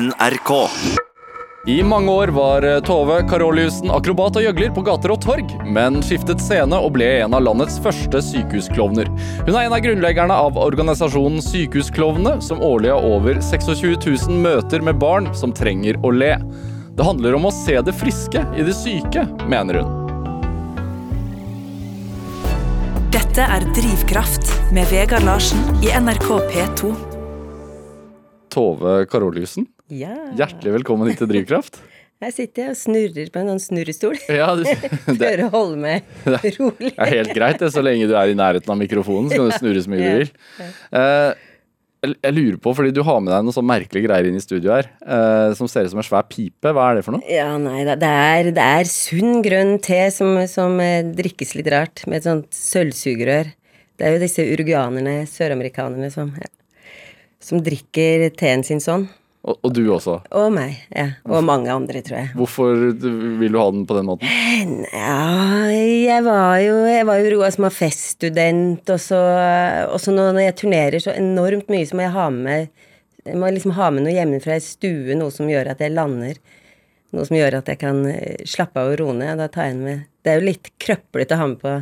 NRK. I mange år var eh, Tove Karoliussen akrobat og gjøgler på gater og torg, men skiftet scene og ble en av landets første sykehusklovner. Hun er en av grunnleggerne av organisasjonen Sykehusklovnene, som årlig har over 26 000 møter med barn som trenger å le. Det handler om å se det friske i det syke, mener hun. Dette er Drivkraft med Vegard Larsen i NRK P2. Tove Karoliussen, Ja. hjertelig velkommen hit til Drivkraft. Her sitter jeg og snurrer på en sånn snurrestol. Ja, du, det Prøver å holde meg rolig. Det er helt greit, det, så lenge du er i nærheten av mikrofonen, så kan du snurre så mye du vil. Eh, jeg lurer på, fordi du har med deg noen sånn merkelige greier inn i studio her, eh, som ser ut som en svær pipe. Hva er det for noe? Ja, nei. Det er, det er sunn grønn te som, som eh, drikkes litt rart, med et sånt sølvsugerør. Det er jo disse uruguanerne, søramerikanerne, som, ja, som drikker teen sin sånn. Og, og du også. Og meg, ja. Og mange andre, tror jeg. Hvorfor vil du ha den på den måten? Ja, jeg var jo Jeg var jo Roa som var feststudent, og så, og så når jeg turnerer så enormt mye, så må jeg ha med Jeg må liksom ha med noe hjemmefra i stue, noe som gjør at jeg lander. Noe som gjør at jeg kan eh, slappe av og roe ned. Da tar jeg med Det er jo litt krøplete å ha med på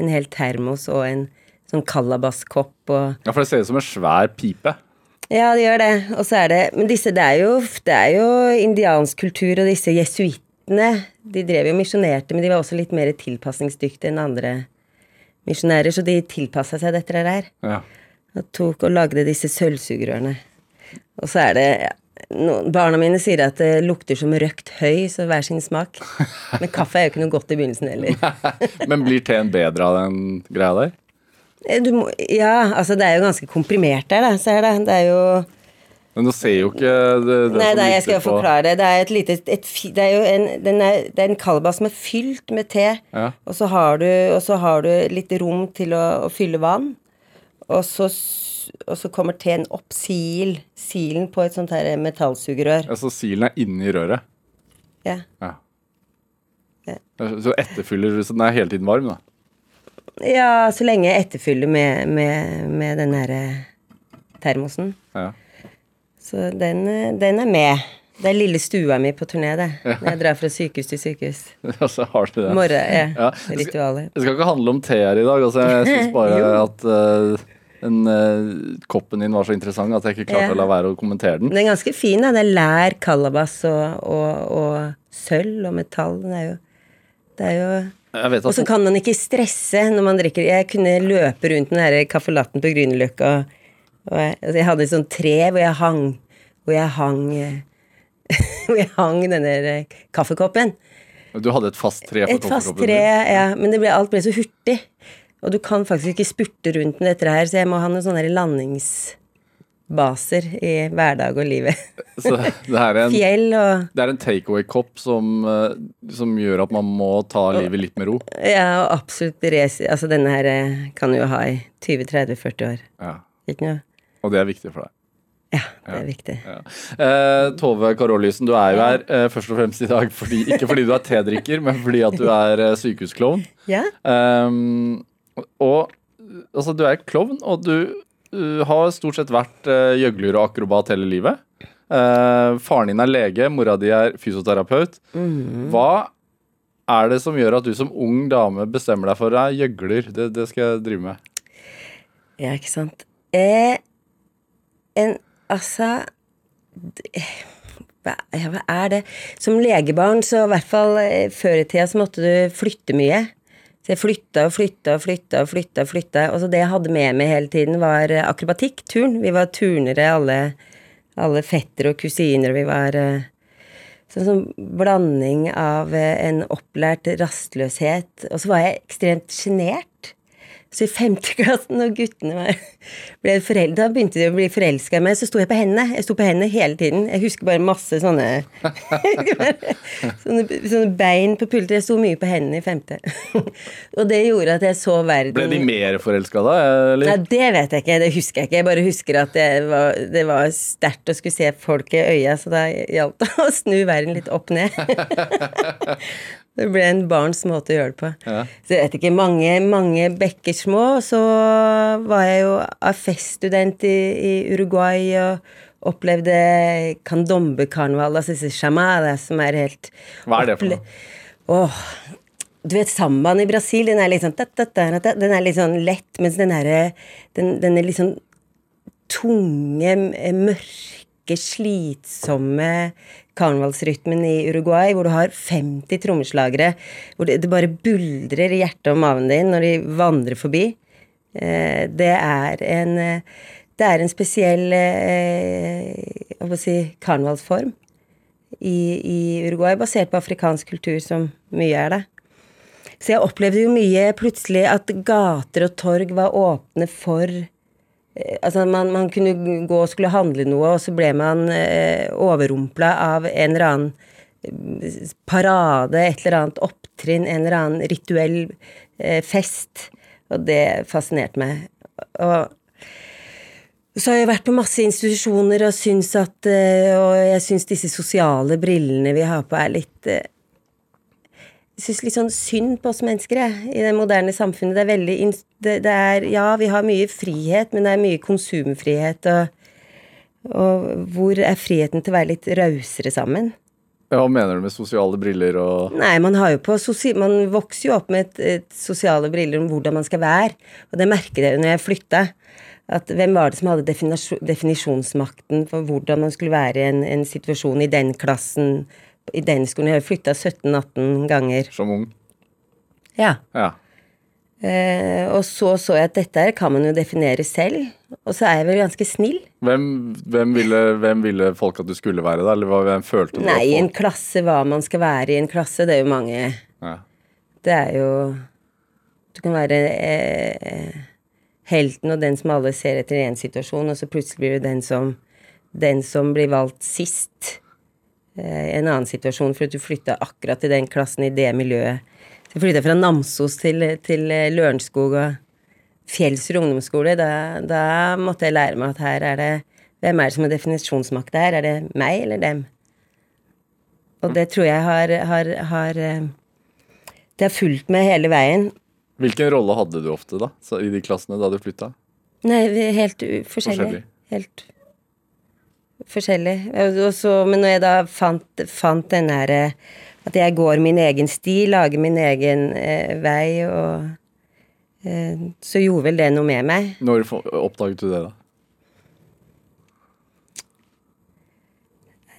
en hel termos og en sånn kalabaskopp og Ja, For det ser ut som en svær pipe. Ja, det gjør det. Og så er det Men disse, det er jo, det er jo indiansk kultur, og disse jesuittene De drev jo misjonerte, men de var også litt mer tilpasningsdyktige enn andre misjonærer, så de tilpassa seg dette der. Ja. Og tok og lagde disse sølvsugerørene. Og så er det ja, noen, Barna mine sier at det lukter som røkt høy, så hver sin smak. Men kaffe er jo ikke noe godt i begynnelsen heller. Men blir teen bedre av den greia der? Eh, Du må, ja, altså det er jo ganske komprimert der, da. Ser det. Det er jo Men du ser jo ikke det, det Nei, nei, jeg skal på- forklare det. Det er et lite et, Det er jo en, den er, det er en kalvas som er fylt med te, Ja. og, så har du, og så har du litt rom til å, å fylle vann. Og så, og så kommer teen opp sil, silen på et sånt her metallsugerør. Ja, Så silen er inni røret. Ja. Ja. Ja. Så etterfyller Så den er hele tiden varm, da. Ja, så lenge jeg etterfyller med, med, med den herre termosen. Ja. Så den, eh, den er med. Det er lille stua mi på turné, det. Når jeg drar fra sykehus til sykehus. Ja, så har du det. Morgen, ja. Ja, Ritualet. Det skal ikke handle om te her i dag. Altså, jeg syns bare at uh, den uh, koppen din var så interessant at jeg ikke klarte Ja. å la være å kommentere den. Den er ganske fin, da. Det er lær, kalabas og, og, og sølv og metall. Den er jo Det er jo Og at så kan man ikke stresse når man drikker. Jeg kunne løpe rundt den derre kaffelatten på Grünerløkka, jeg, altså jeg hadde et sånt tre hvor jeg hang Hvor jeg hang Hvor jeg hang denne kaffekoppen. du hadde et fast tre for Et fast tre, ja. Men det ble, alt ble så hurtig. Og du kan faktisk ikke spurte rundt med dette her, så jeg må ha noen sånne her landingsbaser i hverdag og livet. Så det er en, Fjell og det er en takeaway-kopp som, eh, som gjør at man må ta livet litt med ro. Ja, og absolutt race. Altså, denne her eh, kan du jo ha i 20-30-40 år. Ja. Ikke noe? Og det er viktig for deg. Ja, det er viktig. Ja. Eh, Tove Karolysen, du er jo her eh, først og fremst i dag fordi, ikke fordi du er tedrikker, men fordi at du er eh, sykehusklovn. Ja? Um, og altså, du er klovn, og du har stort sett vært uh, gjøgler og akrobat hele livet. Uh, faren din er lege, mora di er fysioterapeut. Mm. Hva er det som gjør at du som ung dame bestemmer deg for deg gjøgler? Det, det skal jeg drive med. Ja, ikke sant. Eh, en Altså hva, ja, hva er det? Som legebarn, så i hvert fall eh, før i tida, så måtte du flytte mye. Så jeg flytta og flytta og flytta og flytta. Og flytta. Og det jeg hadde med meg hele tiden, var eh, akrobatikk, turn. Vi var turnere, alle, alle fettere og kusiner, vi var eh, Sånn som blanding av eh, en opplært rastløshet, og så var jeg ekstremt sjenert. Så i femte klassen, når guttene var, ble foreldre, da begynte de å bli forelska i meg, så sto jeg på hendene. Jeg sto på hendene hele tiden. Jeg husker bare masse sånne sånne, sånne bein på pulter. Jeg sto mye på hendene i femte. og det gjorde at jeg så verden Ble de mer forelska da? Eller? Nei, det vet jeg ikke. Det husker jeg ikke. Jeg bare husker at det var, det var sterkt å skulle se folk i øya, så da gjaldt det å snu verden litt opp ned. Det ble en barns måte å gjøre det på. Ja. Så jeg vet ikke, mange, mange bekker små, så var jeg jo AFS-student i, i Uruguay og, opplevde candombe-karneval, altså disse chamadas som er helt Hva er det for noe? Åh, du vet sambaen i Brasil, den er litt sånn Den er litt sånn lett, mens den derre den, den er litt sånn tunge, mørke, slitsomme karnevalsrytmen i Uruguay, hvor du har 50 trommeslagere, hvor det, bare buldrer i hjertet og maven din når de vandrer forbi. Eh, det er en eh, det er en spesiell eh, si, karnevalsform i, i, Uruguay, basert på afrikansk kultur, som mye er det. Så jeg opplevde jo mye plutselig at gater og torg var åpne for Altså, man, man, kunne gå og skulle handle noe, og så ble man eh, overrumpla av en eller annen eh, parade, et eller annet opptrinn, en eller annen rituell eh, fest. Og det fascinerte meg. Og så har jeg vært på masse institusjoner og syns at eh, Og jeg syns disse sosiale brillene vi har på, er litt eh, syns litt sånn synd på oss mennesker, jeg, i det moderne samfunnet. Det er veldig det, det er Ja, vi har mye frihet, men det er mye konsumfrihet, og, og hvor er friheten til å være litt rausere sammen? Hva mener du med sosiale briller og Nei, man har jo på Man vokser jo opp med et, et sosiale briller om hvordan man skal være, og det merker jeg når jeg flytta at hvem var det som hadde definisjonsmakten for hvordan man skulle være i en, en situasjon i den klassen, i den skolen. Jeg har flytta 17-18 ganger. Som ung? Ja. ja. Eh, og så så jeg at dette her kan man jo definere selv. Og så er jeg vel ganske snill. Hvem, hvem, ville, hvem ville, folk at du skulle være, da? Eller hvem følte du Nei, i en klasse, hva man skal være i en klasse, det er jo mange. Ja. Det er jo Du kan være eh, helten og den som alle ser etter i én situasjon, og så plutselig blir du den som, den som blir valgt sist en annen situasjon, for at du flytta akkurat til den klassen i det miljøet. Så jeg flytta fra Namsos til, til eh, Lørenskog og Fjellsrud ungdomsskole. Da, da, måtte jeg lære meg at her er det Hvem er det som har definisjonsmakt her? Er det meg eller dem? Og det tror jeg har, har, har eh, Det har fulgt meg hele veien. Hvilken rolle hadde du ofte da, i de klassene da du flytta? Nei, helt forskjellig. Helt forskjellig. Også, men når jeg da fant, fant den derre At jeg går min egen sti, lager min egen eh, vei, og eh, Så gjorde vel det noe med meg. Når oppdaget du det, da?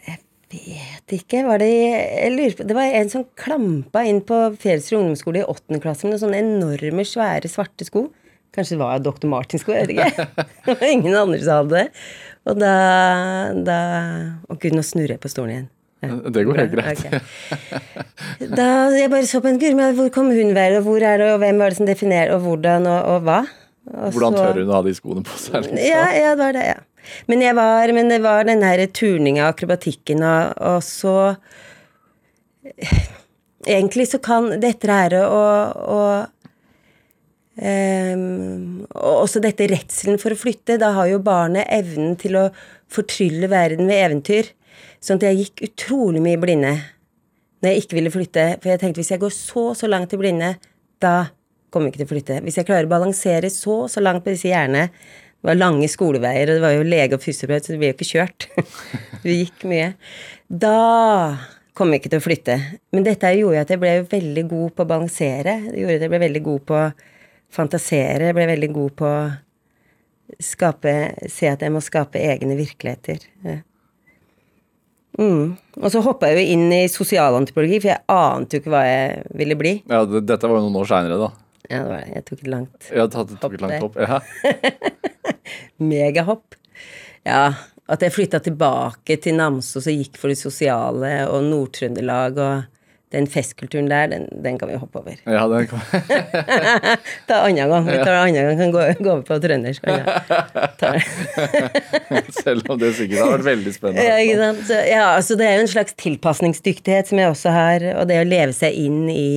Jeg vet ikke. Var det, jeg lurer på, det var en som klampa inn på Fjellsrud ungdomsskole i åttende klasse med noen sånne enorme, svære, svarte sko. Kanskje det var Dr. Martin-sko, jeg vet ikke. det var ingen andre som hadde det. Og da, da Å gud, nå snurrer jeg på stolen igjen. Ja. Det går helt greit. Okay. Da jeg bare så på en guri, hvor kom hun være, og hvor er det, og hvem var det som definerer, og hvordan, og, og hva? Og hvordan så, tør hun å ha de skoene på seg? Liksom? Ja, ja, det var det, ja. Men, var, men det var den her turninga, akrobatikken, og, og så Egentlig så kan dette her å og, um, og også dette redselen for å flytte. Da har jo barnet evnen til å fortrylle verden ved eventyr. Sånn at jeg gikk utrolig mye blinde når jeg ikke ville flytte. For jeg tenkte hvis jeg går så så langt i blinde, da kommer jeg ikke til å flytte. Hvis jeg klarer å balansere så så langt på disse hjernene det var lange skoleveier, og det var jo lege og fysioterapeut, så det ble jo ikke kjørt. du gikk mye. Da kom jeg ikke til å flytte. Men dette gjorde at jeg ble veldig god på å balansere. Det gjorde at jeg ble veldig god på fantasere. Jeg ble veldig god på å skape Se at jeg må skape egne virkeligheter. Ja. Mm. Og så hoppa jeg jo inn i sosialantropologi, for jeg ante jo ikke hva jeg ville bli. Ja, Dette var jo noen år seinere, da. Ja, det var det. Jeg tok et langt ja, tok et langt hopp. Ja. Megahopp. Ja. At jeg flytta tilbake til Namsos og gikk for det sosiale og Nord-Trøndelag og den festkulturen der, den, den, kan vi hoppe over. Ja, den kan Ta annen gang. Vi tar annen gang, kan gå, gå over på trøndersk. Selv om det sikkert har vært veldig spennende. Ja, ikke sant. Så, ja, altså det er jo en slags tilpasningsdyktighet som jeg også har, og det å leve seg inn i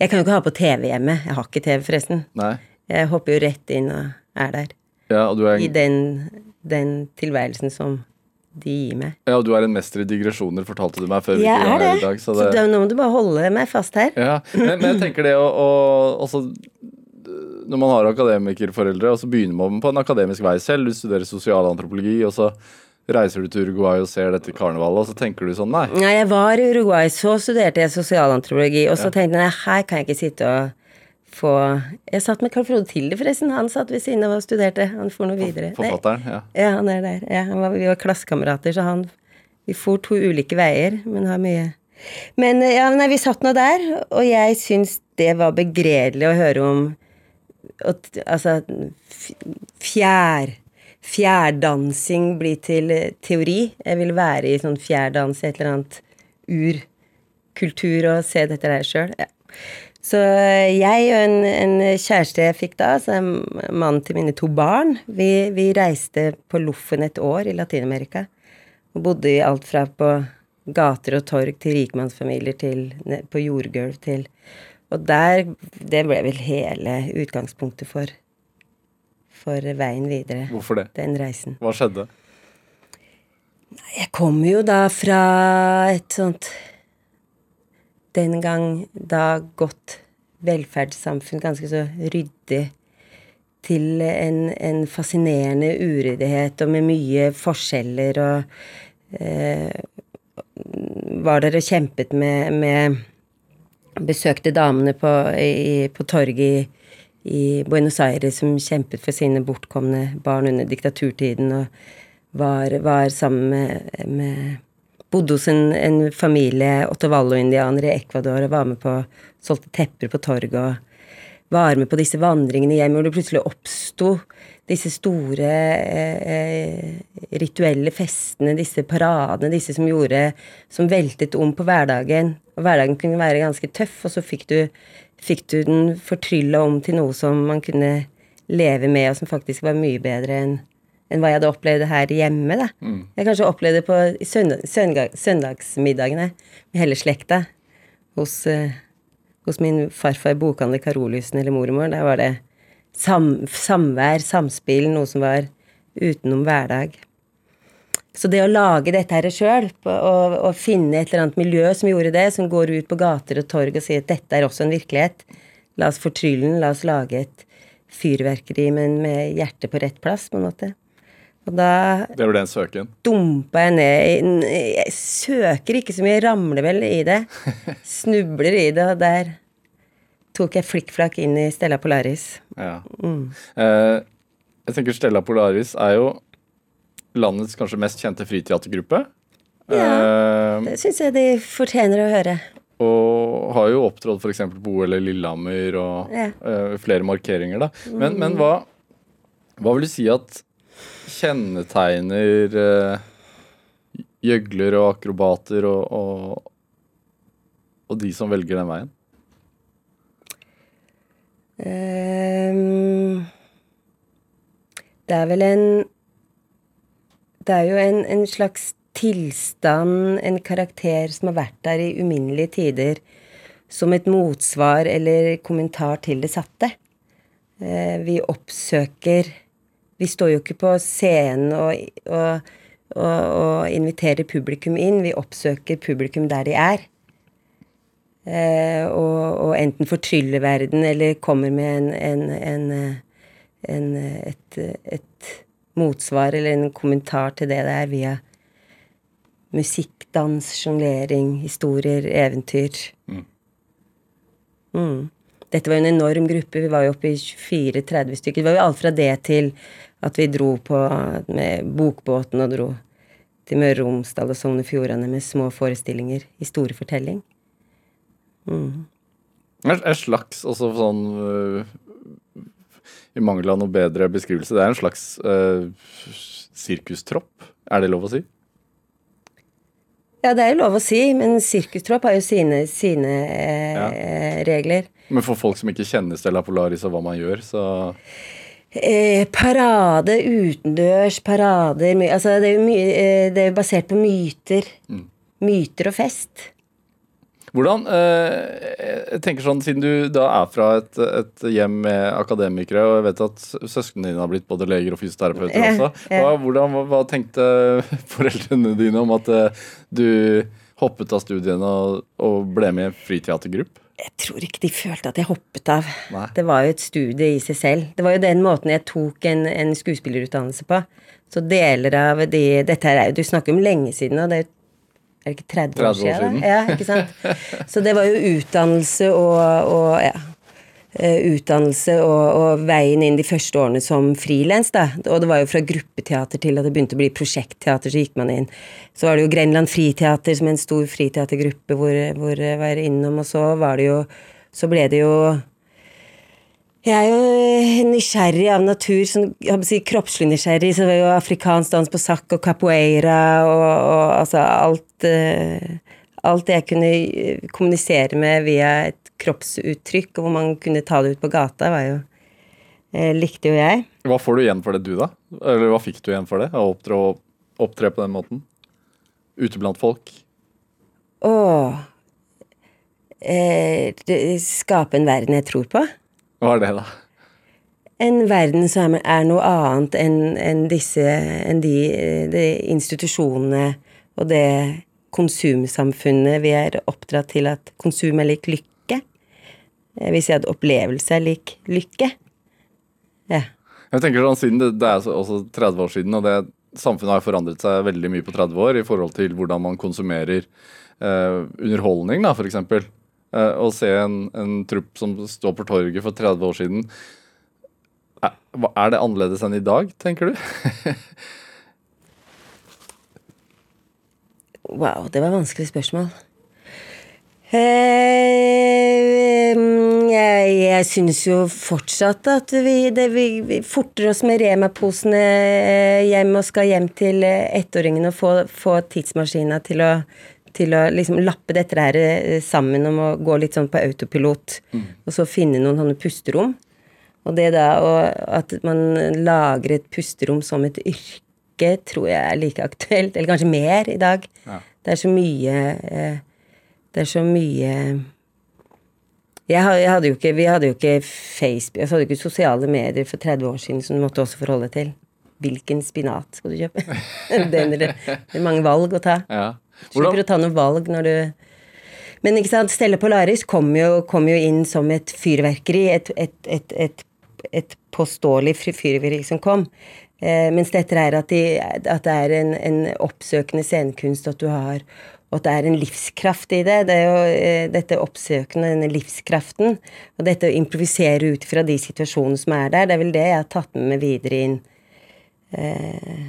Jeg kan jo ikke ha på TV hjemme. Jeg har ikke TV, forresten. Nei. Jeg hopper jo rett inn og er der. Ja, og du er. I den, den, tilværelsen som de gir meg. Ja, og du er en mester i digresjoner, fortalte du meg før Jeg er det. i dag. Så, det... så nå må du bare holde meg fast her. Ja, Men, men jeg tenker det å, å også, Når man har akademikerforeldre, og så begynner man på en akademisk vei selv, du studerer sosialantropologi, og så reiser du til Uruguay og ser dette karnevalet, og så tenker du sånn Nei. Nei, jeg var i Uruguay, så studerte jeg sosialantropologi, og så tenkte jeg her kan jeg ikke sitte og få Jeg satt med Carl Frode Tilde, forresten. Han satt ved siden av og studerte. Han for noe videre. Forfatteren. Ja. Ja, han er der. Ja, han var, vi var klassekamerater, så han Vi for to ulike veier, men har mye Men eh, ja, nei, vi satt nå der, og jeg syns det var begredelig å høre om og, Altså fjær Fjærdansing blir til eh, teori. Jeg vil være i sånn fjærdans, et eller annet urkultur, og se dette der sjøl. Ja. Så jeg og en, en kjæreste jeg fikk da, som mannen til mine to barn, vi, vi reiste på Loffen et år i Latin-Amerika. Og bodde i alt fra på gater og torg til rikmannsfamilier til på jordgulv til Og der Det ble vel hele utgangspunktet for, for veien videre. Hvorfor det? Den reisen. Hva skjedde? Jeg kommer jo da fra et sånt Den gang da godt velferdssamfunn, ganske så ryddig, til en, en fascinerende uryddighet og med mye forskjeller og eh, Var der og kjempet med, med Besøkte damene på, i, på torget i, i Buenos Aires som kjempet for sine bortkomne barn under diktaturtiden. og var, var sammen med, med Bodde hos en, en familie Ottovallo-indianere i Ecuador og var med på Solgte tepper på torget og var med på disse vandringene hjem, hvor det plutselig oppsto disse store eh, rituelle festene, disse paradene, disse som gjorde Som veltet om på hverdagen. Og hverdagen kunne være ganske tøff, og så fikk du, fikk du den fortrylla om til noe som man kunne leve med, og som faktisk var mye bedre enn enn hva jeg hadde opplevd her hjemme. da. Jeg kanskje opplevde det på søndag, søndag, søndagsmiddagene med hele slekta. Hos, eh, hos min farfar bokhandler Karoliussen eller mormor. Der var det sam, samvær, samspill, noe som var utenom hverdag. Så det å lage dette her sjøl, og, og finne et eller annet miljø som gjorde det, som går ut på gater og torg og sier at dette er også en virkelighet, la oss fortrylle den, la oss lage et fyrverkeri, men med hjertet på rett plass, på en måte. Og da Det var den søken. dumpa jeg ned i Jeg søker ikke så mye, jeg ramler vel i det. Snubler i det, og der tok jeg flikkflakk inn i Stella Polaris. Ja. Eh, jeg tenker Stella Polaris er jo landets kanskje mest kjente friteatergruppe. Eh, Det syns jeg de fortjener å høre. og har jo opptrådt f.eks. på OL i Lillehammer og Ja. eh, flere markeringer, da. Men, men hva, hva vil du si at kjennetegner eh, gjøgler og akrobater og, og, og de som velger den veien? Um, det er vel en Det er jo en, en slags tilstand, en karakter som har vært der i uminnelige tider, som et motsvar eller kommentar til det satte. Uh, vi oppsøker Vi står jo ikke på scenen og, og, og, og inviterer publikum inn, vi oppsøker publikum der de er. Eh, og, og enten fortryller verden eller kommer med en, en, en, en et, et motsvar eller en kommentar til det det er via musikk, dans, sjonglering, historier, eventyr. Mm. Dette var jo en enorm gruppe. Vi var jo oppe i 24-30 stykker. Det var jo alt fra det til at vi dro på med bokbåten og dro til Møre og Romsdal og Sogn og Fjordane med små forestillinger. i Historiefortelling. Mm. en slags også sånn øh, I mangel av noe bedre beskrivelse, det er en slags uh, sirkustropp. Er det lov å si? Ja, det er jo lov å si, men sirkustropp har jo sine, sine eh, Ja. regler. Men for folk som ikke kjenner Stella Polaris og hva man gjør, så Eh, parade utendørs, parader my, Altså, det er mye eh, Det er jo basert på myter. Myter og fest. Hvordan eh, Jeg tenker sånn, Siden du da er fra et, et hjem med akademikere, og jeg vet at sø- søsknene dine har blitt både leger og fysioterapeuter Ja, også, ja. hva, hvordan, hva, tenkte foreldrene dine om at øh, du hoppet av studiene og, og ble med i friteatergruppe? Jeg tror ikke de følte at jeg hoppet av. Nei. Det var jo et studie i seg selv. Det var jo den måten jeg tok en, en skuespillerutdannelse på. Så deler av de Dette her er jo Du snakker om lenge siden, og det er jo er det ikke 30 år 30 år siden? siden. Da? Ja, ikke sant? Så det var jo utdannelse og, og ja, utdannelse og, og veien inn de første årene som frilans. Og det var jo fra gruppeteater til at det begynte å bli prosjektteater, så gikk man inn. Så var det jo Grenland Friteater som en stor friteatergruppe hvor, hvor jeg var innom, og så var det jo Så ble det jo jeg er jo nysgjerrig av natur, sånn, jeg si kroppslig nysgjerrig. Så det var jo afrikansk dans på sakk og capoeira og, og altså alt eh, Alt det jeg kunne eh, kommunisere med via et kroppsuttrykk, og hvor man kunne ta det ut på gata, var jo eh, Likte jo jeg. Hva får du igjen for det, du, da? Eller hva fikk du igjen for det? Å opptre, opptre på den måten? Ute blant folk? Åh eh, Skape en verden jeg tror på. Hva er det, da? En verden som er noe annet enn enn disse enn de, de institusjonene og det konsumsamfunnet vi er oppdratt til at konsum er lik lykke. Jeg vil si at opplevelse er lik lykke. Ja. Jeg tenker sånn, Siden det, det er også 30 år siden, og det samfunnet har forandret seg veldig mye på 30 år i forhold til hvordan man konsumerer eh, underholdning, da, f.eks. Eh, å se en, en trupp som står på torget for 30 år siden er, er det annerledes enn i dag, tenker du? Wow, det var et vanskelig spørsmål. Eh, mm, jeg jeg syns jo fortsatt at vi, det, vi, vi forter oss med Rema-posene eh, hjem og skal hjem til ettåringene ettåringen og få, få tidsmaskina til å, til å liksom lappe dette her eh, sammen om å gå litt sånn på autopilot. Og så finne noen sånne pusterom. Og det da og at man lager et pusterom som et yrke, tror jeg er like aktuelt, eller kanskje mer i dag. Ja. Det er så mye eh, Det er så mye jeg, ha- jeg hadde jo ikke, Vi hadde jo ikke Facebook altså hadde ikke sosiale medier for 30 år siden som du måtte også forholde til. Hvilken spinat skal du kjøpe? det, er, det er mange valg å ta. Ja. Slipper å ta noen valg når du Men ikke sant, Stella Polaris kom jo, kom jo inn som et fyrverkeri. Et, et, et, et, et påståelig fy- fyrverkeri som kom. Eh, mens dette er at, de, at det er en, en oppsøkende scenekunst, at du har og at det er en livskraft i det. Det er jo eh, dette oppsøkende, denne livskraften. Og dette å improvisere ut fra de situasjonene som er der, det er vel det jeg har tatt med meg videre inn eh,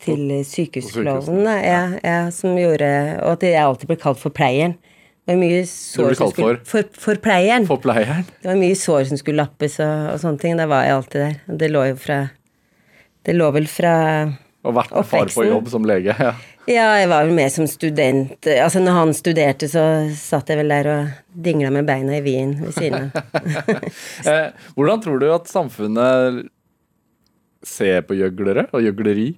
til sykehusloven. Ja, ja, som gjorde Og at jeg alltid ble kalt for pleieren. Det var mye sår som skulle, for, for pleieren. for pleieren? Det var mye sår som skulle lappes og, og sånne ting. Da var jeg alltid der. Det lå jo fra Det lå vel fra Og vært far på jobb som lege? Ja. Ja, jeg var vel med som student. Altså, når han studerte, så satt jeg vel der og dingla med beina i vien ved siden av. Eh, hvordan tror du at samfunnet ser på gjøglere og gjøgleri?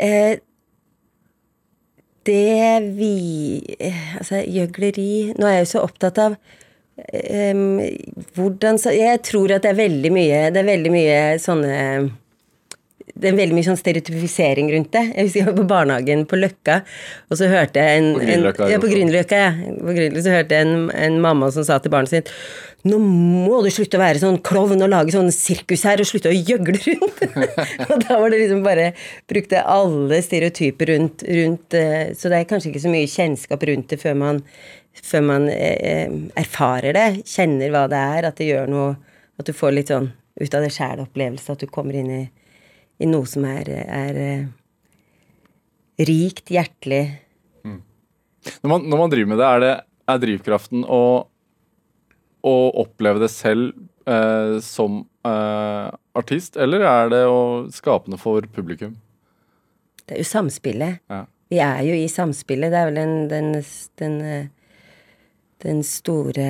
Eh, det vi eh, Altså, gjøgleri Nå er jeg jo så opptatt av em, hvordan så Jeg tror at det er veldig mye Det er veldig mye sånne det er veldig mye sånn stereotypifisering rundt det. Jeg husker jeg var på barnehagen på Løkka, og så hørte jeg en På Grünerløkka en, Ja, på Grünerløkka, ja. På Grünerløkka, så hørte jeg en, en mamma som sa til barnet sitt Nå må du slutte å være sånn klovn og lage sånn sirkus her, og slutte å gjøgle rundt. og da var det liksom bare Brukte alle stereotyper rundt, rundt eh, Så det er kanskje ikke så mye kjennskap rundt det før man, før man eh, erfarer det. Kjenner hva det er, at det gjør noe At du får litt sånn ut av det sjæl-opplevelse, at du kommer inn i, i noe som er, er eh, rikt, hjertelig. Når man, når man driver med det, er, det, er drivkraften å, å oppleve det selv eh, som eh, artist, eller er det å skape noe for publikum? Det er jo samspillet. Ja. Vi er jo i samspillet. Det er vel den, den, den, eh, den store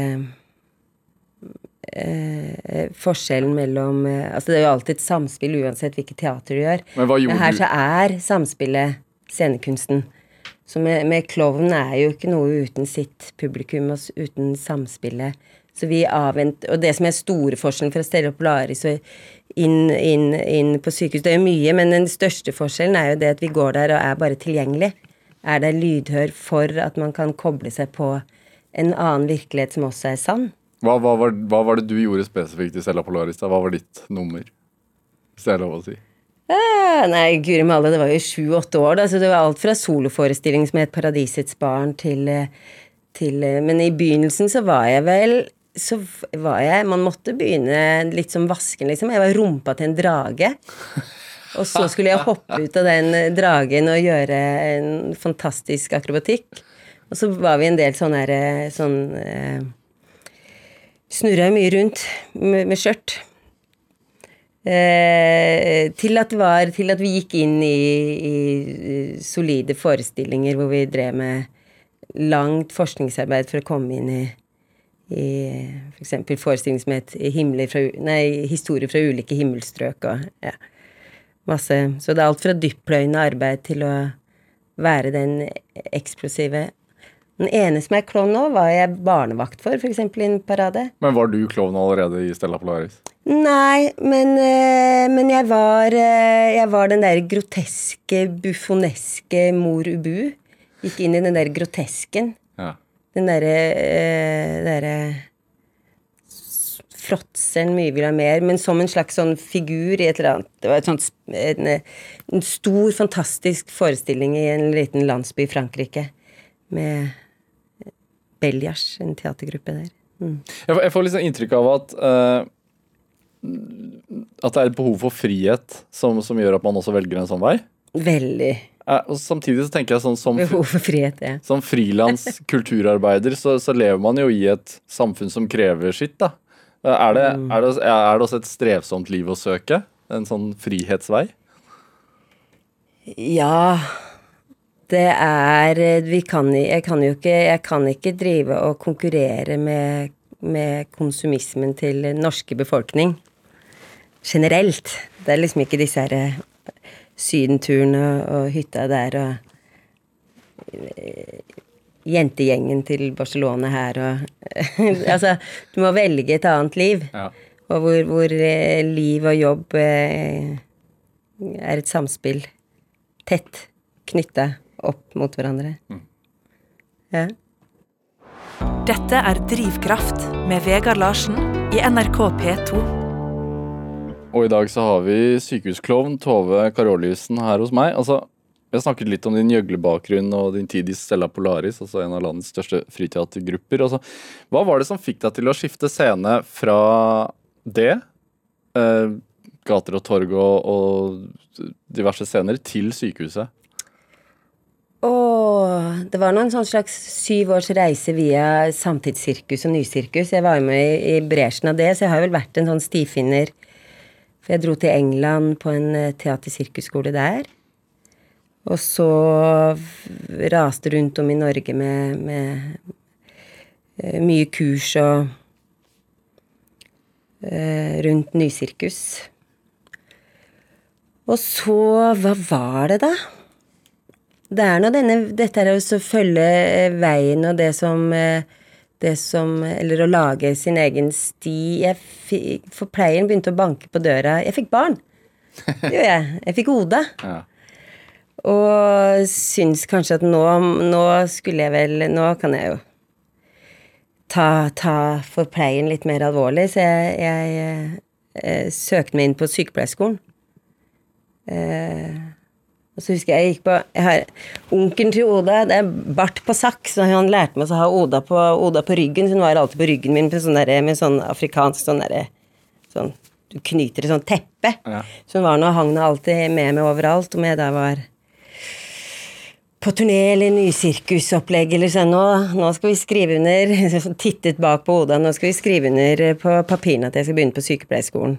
eh, forskjellen mellom eh, Altså, det er jo alltid et samspill uansett hvilket teater du gjør. Men hva gjorde her du- så er samspillet scenekunsten. Så med, med klovn er jo ikke noe uten sitt publikum og uten samspillet. Så vi avventer Og det som er store forskjellen fra Stella Polaris og inn, inn, inn på sykehus, det er jo mye, men den største forskjellen er jo det at vi går der og er bare tilgjengelig. er der lydhør for at man kan koble seg på en annen virkelighet som også er sann. Hva, hva, var, hva var det du gjorde spesifikt i Stella Polaris? da? Hva var ditt nummer? Hvis det er lov å si. Eh, nei, guri malla, det var jo sju-åtte år, da, så det var alt fra soloforestilling som het Paradisets barn, til, eh, til eh, Men i begynnelsen så var jeg vel så var jeg Man måtte begynne litt som vasken, liksom. Jeg var rumpa til en drage. Og så skulle jeg hoppe ut av den eh, dragen og gjøre en fantastisk akrobatikk. Og så var vi en del sånn her eh, sånn eh, Snurra mye rundt med, med skjørt. Eh, til, at var, til at vi gikk inn i, i solide forestillinger hvor vi drev med langt forskningsarbeid for å komme inn i, i f.eks. For forestilling som het fra, nei, 'Historier fra ulike himmelstrøk' og ja, masse. Så det er alt fra dyppløyende arbeid til å være den eksplosive Den ene som er klovn nå, var jeg barnevakt for, f.eks. i en parade. Men var du klovn allerede i Stella Polaris? Nei, men, eh, men jeg, var, eh, jeg var den der groteske, buffoneske mor Ubu. Gikk inn i den der grotesken. Ja. Den derre eh, derre fråtseren mye vil ha mer, men som en slags sånn figur i et eller annet Det var et sånt, en, en stor, fantastisk forestilling i en liten landsby i Frankrike med Bellias, en teatergruppe der. Mm. Jeg, får, får liksom inntrykk av at uh, At det er et behov for frihet som, som, gjør at man også velger en sånn vei. Veldig. Uh, og Samtidig så tenker jeg sånn som, Behov for frihet, ja. som frilans kulturarbeider så, så, lever man jo i et samfunn som krever sitt. da. Uh, er, det, mm. er, det, er det også et strevsomt liv å søke? En sånn frihetsvei? Ja det er vi kan, Jeg kan jo ikke Jeg kan ikke drive og konkurrere med, med konsumismen til norske befolkning generelt. Det er liksom ikke disse her eh, sydenturene og hytta der og eh, jentegjengen til Barcelona her og Altså, du må velge et annet liv. Ja. Og hvor, hvor, eh, liv og jobb er et samspill. Tett knytta opp mot hverandre. Mm. Ja. Dette er Drivkraft med Vegard Larsen i NRK P2. Og i dag så har vi sykehusklovn Tove Karoliussen her hos meg. Altså, vi har snakket litt om din gjøglebakgrunn og din tid i Stella Polaris, altså en av landets største friteatergrupper. Altså, hva var det som fikk deg til å skifte scene fra det, eh, gater og torg og, og diverse scener, til sykehuset? Åh, det var noen sånn slags syv års reise via samtidssirkus og nysirkus. Jeg var med i, i bresjen av det, så jeg har vel vært en sånn stifinner. For jeg dro til England på en eh, teatersirkusskole der. Og så raste rundt om i Norge med, med uh, mye kurs og uh, rundt nysirkus. Og så Hva var det, da? Det er nå denne Dette er å følge eh, veien og det som eh, det som Eller å lage sin egen sti. Jeg fikk, forpleieren begynte å banke på døra. Jeg fikk barn. Det gjorde jeg. Jeg fikk Oda. Ja. Og syns kanskje at nå, nå skulle jeg vel Nå kan jeg jo ta, ta forpleien litt mer alvorlig, så jeg, jeg, jeg, eh, søkte meg inn på sykepleierskolen. Eh, og så husker jeg jeg gikk på jeg har, Onkelen til Oda det er bart på saks, og han lærte meg å ha Oda på, Oda på ryggen. Så hun var alltid på ryggen min med sånn der, med sånn afrikansk sånn derre sånn, Du knyter et sånt teppe. Ja. Så hun var nå, hang nå alltid med meg overalt, om jeg da var på turné eller nysirkusopplegg eller sånn nå, nå, skal vi skrive under Tittet bak på hodet. nå skal vi skrive under på papirene at jeg skal begynne på sykepleierskolen.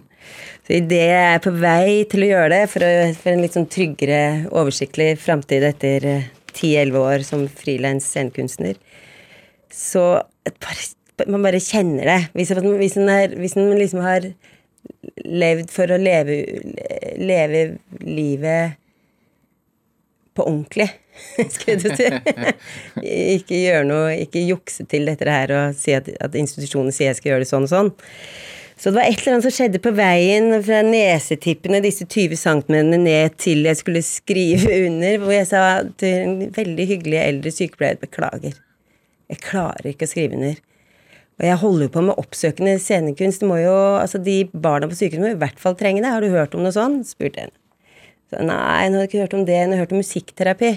Så idet jeg er på vei til å gjøre det, for, å, for en litt sånn tryggere, oversiktlig framtid etter eh, ti-elleve år som frilans scenekunstner, så bare, man bare kjenner det. Hvis, hvis, en er, hvis en liksom har levd for å leve, leve livet på ordentlig, skulle du si. ikke gjøre noe, ikke jukse til dette her og si at, at institusjonen sier jeg skal gjøre det sånn og sånn Så det var et eller annet som skjedde på veien fra nesetippene, disse 20 cm ned til jeg skulle skrive under, hvor jeg sa til en veldig hyggelig eldre sykepleier beklager, jeg klarer ikke å skrive under. Og jeg holder jo på med oppsøkende scenekunst. Må jo, altså De barna på sykehuset må i hvert fall trenge det. Har du hørt om noe sånt? spurte jeg. Så, Nei, nå har jeg ikke hørt om det. Nå har jeg hørt om musikkterapi.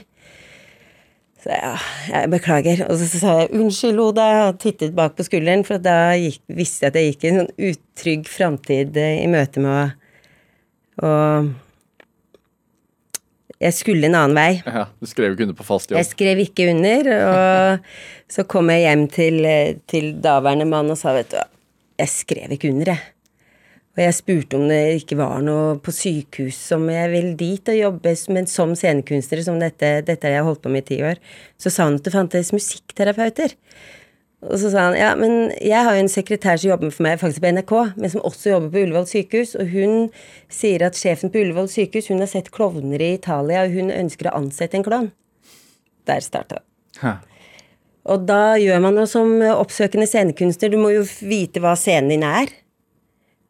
Så ja, jeg beklager. Og så, sa jeg unnskyld, Oda, og tittet bak på skulderen, for da gikk, visste jeg at jeg gikk en sånn utrygg framtid eh, i møte med å jeg skulle en annen vei. Ja, Du skrev ikke under på fast jobb? Jeg skrev ikke under, og så kom jeg hjem til, eh, til daværende mann og sa, vet du jeg skrev ikke under, jeg. Og jeg spurte om det ikke var noe på sykehus som jeg vil dit og jobbe men som scenekunstner, som dette, dette har jeg holdt på med i ti år. Så sa han at det fantes musikkterapeuter. Og så sa han ja, men jeg har jo en sekretær som jobber for meg faktisk på NRK, men som også jobber på Ullevål sykehus, og hun sier at sjefen på Ullevål sykehus hun har sett klovner i Italia, og hun ønsker å ansette en klovn. Der starta det. Og da gjør man jo som oppsøkende scenekunstner, du må jo vite hva scenen din er.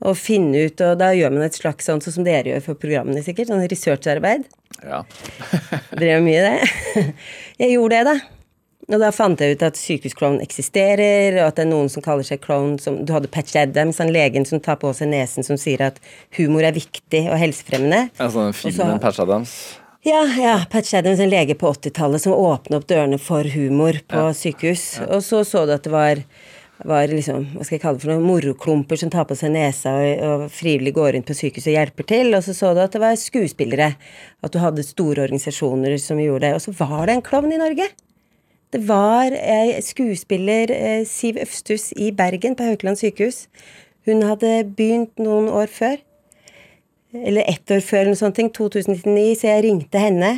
Og finne ut, og da gjør man et slags sånn sånn som dere gjør for programmene, sikkert. Sånn researcharbeid. Ja. Drev mye det. Jeg gjorde det, da. Og da fant jeg ut at sykehusklovn eksisterer, og at det er noen som kaller seg klovn som Du hadde Patch Adams, han legen som tar på seg nesen, som sier at humor er viktig og helsefremmende. Altså sånn Og filmen Patch Adams. Ja, ja, Patch Adams, en lege på 80-tallet som åpna opp dørene for humor på sykehus. Og så så du at det var, var liksom, hva skal jeg kalle det for noen moroklumper som tar på seg nesa og, og frivillig går rundt på sykehuset og hjelper til. Og så så du at det var skuespillere. At du hadde store organisasjoner som gjorde det. Og så var det en klovn i Norge. Det var eh, skuespiller eh, Siv Øfstus i Bergen, på Haukeland sykehus. Hun hadde begynt noen år før. Eller ett år før, eller noe sånt, 2009. så jeg ringte henne.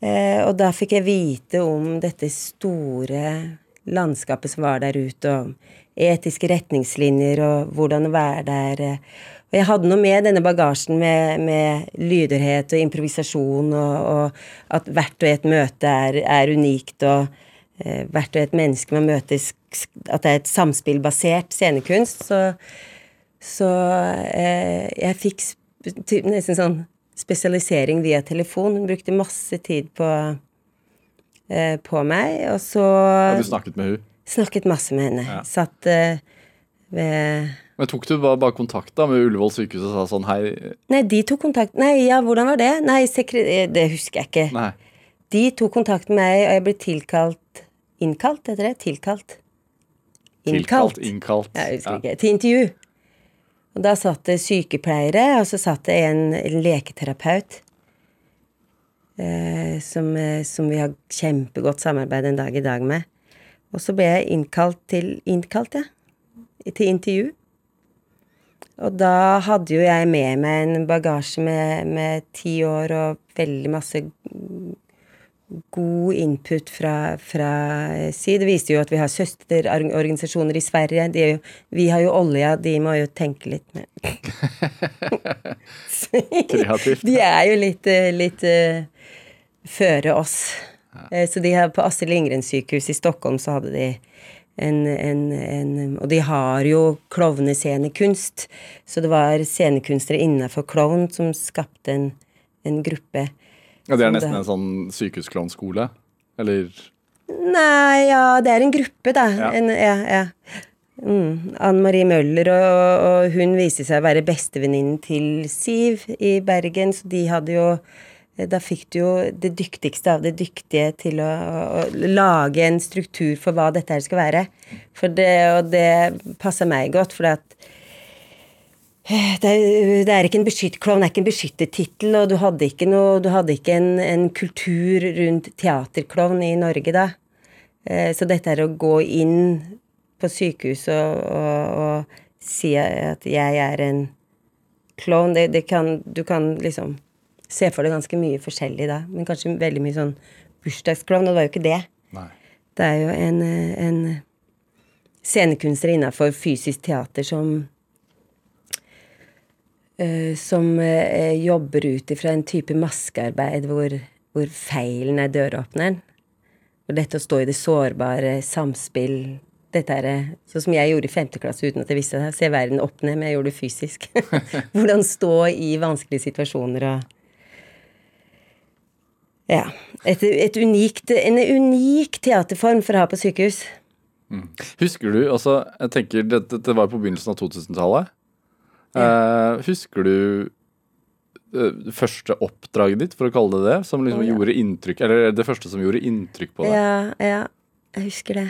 Eh, og da fikk jeg vite om dette store landskapet som var der ute, og etiske retningslinjer, og hvordan å være der. Og jeg hadde noe med denne bagasjen med, med lyderhet og improvisasjon, og, og at hvert og et møte er, er unikt, og eh, hvert og et menneske man møter, at det er et samspillbasert scenekunst. Så, så eh, jeg fikk nesten sånn spesialisering via telefon. Hun brukte masse tid på, på meg, og så Har du snakket med hun? snakket masse med henne. Ja. Satt eh, ved Men tok du bare, bare kontakt da med Ullevål sykehus og sa sånn hei Nei, de tok kontakt Nei, ja, hvordan var det? Nei, sekre... eh, det husker jeg ikke. Nei. De tok kontakt med meg, og jeg ble tilkalt Innkalt, heter det? Tilkalt? Tilkalt, innkalt. Jeg husker ikke. Til intervju. Og da satt det sykepleiere, og så satt det en, en leketerapeut. Eh, som, eh, som vi har kjempegodt samarbeid en dag i dag med. Og så ble jeg innkalt til Innkalt, ja. Til intervju. Og da hadde jo jeg med meg en bagasje med, med ti år og veldig masse god input fra, fra si. Det viste jo at vi har søsterorganisasjoner i Sverige. Er jo, vi har jo olja, de må jo tenke litt mer. Kreativt. De er jo litt, eh, litt uh, føre oss. Ja. Så de har på Astrid Lindgren sykehus i Stockholm så hadde de en, en, en Og de har jo klovnescenekunst. Så det var scenekunstnere innenfor klovn som skapte en, en gruppe. Ja, det er nesten en sånn sykehusklovnskole? Eller Nei, ja, det er en gruppe, da. Ja. En, ja, ja. Mm. Ann Marie Møller, og, og hun viste seg å være bestevenninnen til Siv i Bergen, så de hadde jo Da fikk du jo det dyktigste av det dyktige til å, å, å lage en struktur for hva dette her skal være. For det, og det passer meg godt, for at det er, det er ikke en beskytt, Klovn er ikke en beskyttet tittel, og du hadde ikke, noe, du hadde ikke en, en kultur rundt teaterklovn i Norge da. Eh, Så dette er å gå inn på sykehuset og, og, og si at jeg er en klovn, det, det kan, du kan liksom se for deg ganske mye forskjellig da, men kanskje veldig mye sånn bursdagsklovn, og det var jo ikke det. Nei. Det er jo en, en scenekunstner innenfor fysisk teater som som eh, jobber ut ifra en type maskearbeid hvor, hvor feilen er døråpneren. Og dette å stå i det sårbare samspill dette er eh, sånn som jeg gjorde i femte klasse uten at jeg visste det. Se verden opp ned, men jeg gjorde det fysisk. Hvordan stå i vanskelige situasjoner og Ja. Et, et unikt, en unik teaterform for å ha på sykehus. Husker du altså, jeg tenker Dette, det var på begynnelsen av 2000-tallet. Eh, husker du eh, det første oppdraget ditt, for å kalle det det, som liksom oh, ja. gjorde inntrykk Eller det første som gjorde inntrykk på deg? Ja, ja, jeg husker det.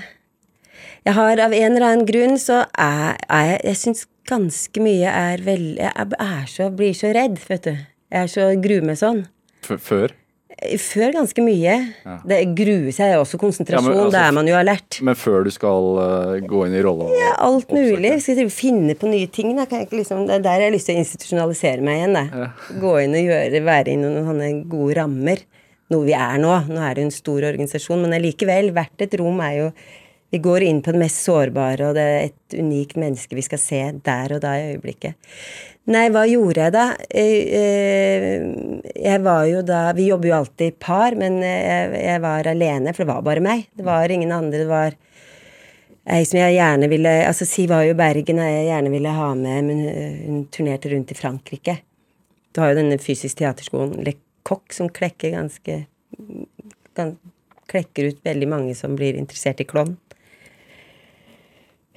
Jeg har av en eller annen grunn så er, er jeg Jeg syns ganske mye er veldig Jeg er så, blir så redd, vet du. Jeg er så gruer meg sånn. F før? Før ganske mye. Det gruer seg også konsentrasjon. Ja, altså- da er man jo alert. Men før du skal uh, gå inn i rolla? Ja, alt mulig. Skal jeg finne på nye ting. Da. Kan jeg ikke liksom, det er der jeg har lyst til å institusjonalisere meg igjen. Da. Gå inn og gjøre, være i noen sånne gode rammer. Noe vi er nå. Nå er det jo en stor organisasjon, men allikevel. Hvert et rom er jo Vi går inn på det mest sårbare, og det er et unikt menneske vi skal se der og da i øyeblikket. Nei, hva gjorde jeg da? Eh, eh, Jeg var jo da Vi jobber jo alltid i par, men jeg, var alene, for det var bare meg. Det var ingen andre. Det var Ei som jeg gjerne ville Altså Siv var jo i Bergen, og jeg gjerne ville ha med, men hun- turnerte rundt i Frankrike. Du har jo denne fysisk teaterskolen Le Coq som klekker ganske gan, Klekker ut veldig mange som blir interessert i klovn.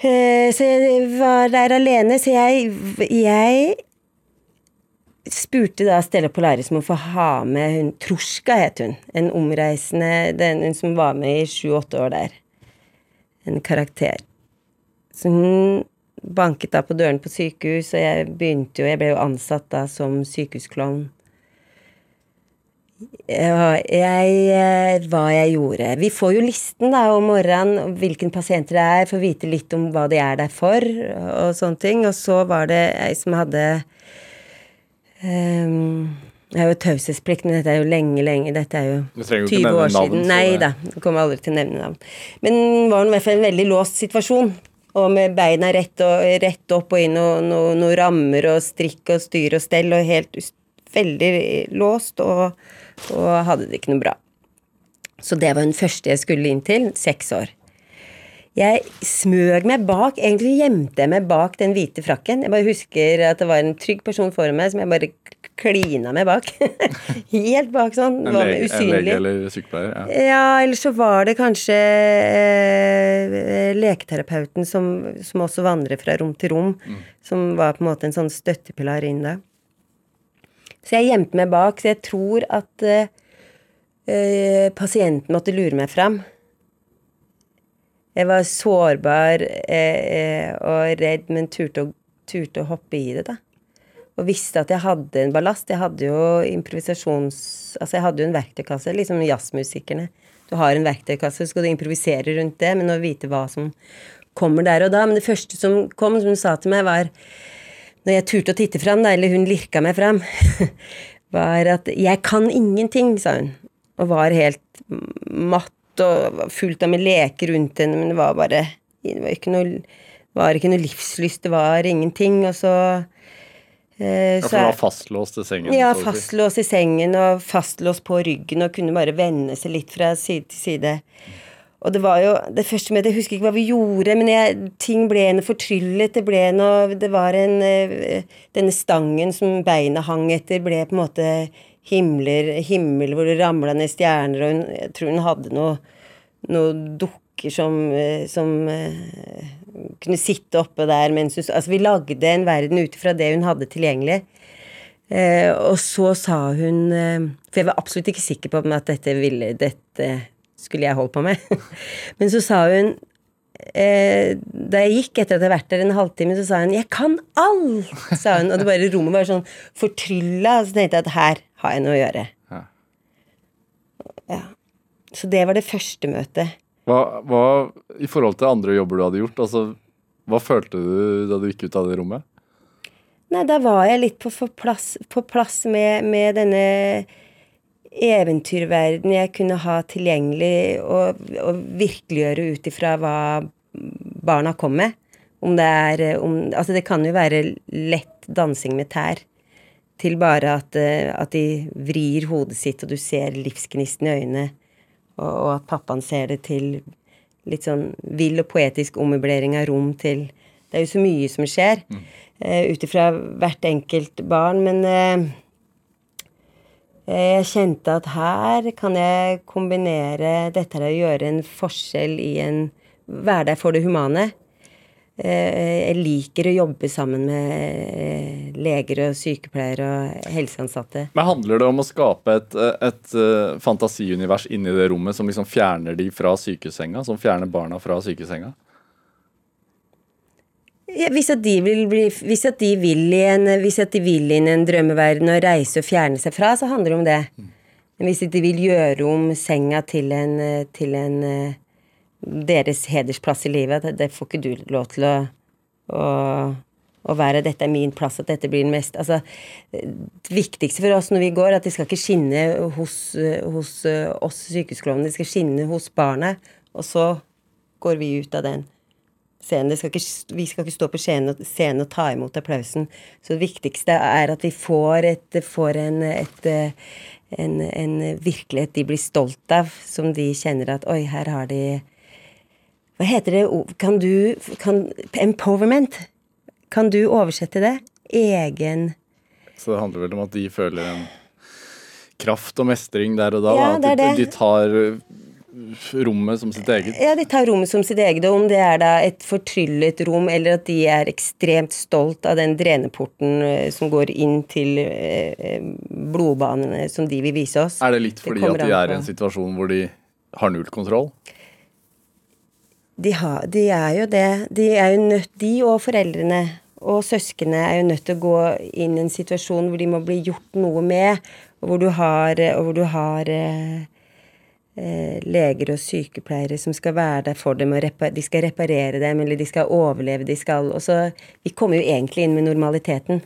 Eh, Så jeg var der alene, så jeg, jeg spurte da Stella Polaris om å få ha med hun Trusjka, het hun. En omreisende den, Hun som var med i sju-åtte år der en karakter. Så hun banket da på døren på sykehus, og jeg begynte jo Jeg ble jo ansatt da som sykehusklovn. Jeg, eh, hva jeg gjorde. Vi får jo listen da om morgenen, hvilken pasienter det er, får vite litt om hva de er der for, og sånne ting. Og så var det ei som hadde um, Jeg har jo taushetsplikt, men dette er jo lenge, lenge Dette er jo Du trenger jo ikke 20 nevne år navn, siden. så Nei da, jeg kommer aldri til å nevne navn. Men var i hvert fall en veldig låst situasjon. Og med beina rett, og, rett opp og inn, og noen noe rammer og strikk og styr og stell, og helt veldig låst, og, og hadde det ikke noe bra. Så det var den første jeg skulle inn til. Seks år. Jeg smøg meg bak, egentlig gjemte jeg meg bak den hvite frakken. Jeg bare husker at det var en trygg person foran meg som jeg bare klina meg bak. Helt bak sånn. En Var lege, en lege eller sykepleier? Ja. Ja, eller så var det kanskje eh, leketerapeuten som, som også vandrer fra rom til rom, som var på en måte en sånn støttepilar inn da. Så jeg gjemte meg bak, så jeg tror at uh, uh, pasienten måtte lure meg fram. Jeg var sårbar uh, og redd, men turte å, turte å hoppe i det, da. Og visste at jeg hadde en ballast. Jeg hadde jo improvisasjons... Altså, jeg hadde jo en verktøykasse, liksom jazzmusikerne. Du har en verktøykasse, så skal du improvisere rundt det, men å vite hva som kommer der og da. Men det første som kom, som hun sa til meg, var når jeg turte å titte fram, da, eller hun lirka meg fram, var at 'jeg kan ingenting', sa hun. Og var helt matt og fullt av med leker rundt henne, men det var bare Det var ikke noe, var ikke noe livslyst, det var ingenting. Og så eh, Ja, for du var fastlåst i sengen? ja, fastlåst i sengen og fastlåst på ryggen og kunne bare vende seg litt fra side til side. Og det var jo det første med Jeg husker ikke hva vi gjorde, men jeg, ting ble noe fortryllet. Det ble noe Det var en eh, Denne stangen som beina hang etter, ble på en måte himler, himmel hvor det ramla ned stjerner, og hun, jeg tror hun hadde noe, noen dukker som, eh, som eh, kunne sitte oppe der mens hun Altså, vi lagde en verden ut fra det hun hadde tilgjengelig. Eh, og så sa hun For jeg var absolutt ikke sikker på at dette ville Dette skulle jeg holde på med. Men så sa hun eh, Da jeg gikk etter at jeg hadde vært der en halvtime, så sa hun 'Jeg kan alt!' sa hun. Og det bare rommet var sånn fortrylla. Så tenkte jeg at her har jeg noe å gjøre. Ja. Ja. Så det var det første møtet. Hva, hva, I forhold til andre jobber du hadde gjort, altså, hva følte du da du gikk ut av det rommet? Nei, da var jeg litt på, på, plass, på plass med, med denne eventyrverden jeg kunne ha tilgjengelig og, og virkeliggjøre ut ifra hva barna kom med. Om det er om, Altså, det kan jo være lett dansing med tær. Til bare at, eh, at de vrir hodet sitt, og du ser livsgnisten i øynene. Og, og at pappaen ser det til litt sånn vill og poetisk ommøblering av rom til Det er jo så mye som skjer mm. uh, ut ifra hvert enkelt barn, men uh, jeg kjente at her kan jeg kombinere dette her å gjøre en forskjell i en der for det humane. Eh, jeg liker å jobbe sammen med eh, leger og sykepleiere og helseansatte. Men Handler det om å skape et, et fantasiunivers inni det rommet som liksom fjerner de fra sykesenga? Som fjerner barna fra sykesenga? Hvis, at de vil hvis at de vil en, hvis at de vil inn en drømmeverden og reise og fjerne seg fra, så handler det om det. Men hvis de vil gjøre om senga til en, til en deres hedersplass i livet. Det, får ikke du lov til å, å, å, være 'dette er min plass', at dette blir den mest Altså, det viktigste for oss når vi går, at det skal ikke skinne hos, hos oss sykehusklovnene, det skal skinne hos barnet, og så går vi ut av den scenen. Skal ikke, vi skal ikke stå på scenen og, scenen og ta imot applausen. Så det viktigste er at vi får, et, får en, et, en, en virkelighet de blir stolt av, som de kjenner at oi, her har de hva heter det Kan du kan, Empowerment. Kan du oversette det? Egen Så det handler vel om at de føler en kraft og mestring der og da? Ja, da at de, de tar rommet som sitt eget? Ja, de tar rommet som sitt eget. Og om det er da et fortryllet rom, eller at de er ekstremt stolt av den dreneporten eh, som går inn til eh, blodbanene som de vil vise oss. Er det litt fordi det at de er i en situasjon hvor de har null kontroll? De, har, de er jo det. De er jo nødt, de og foreldrene og søsknene er jo nødt til å gå inn i en situasjon hvor de må bli gjort noe med, og hvor du har, hvor du har eh, eh, leger og sykepleiere som skal være der for dem, og de skal reparere dem, eller de skal overleve, de skal Og så Vi kommer jo egentlig inn med normaliteten.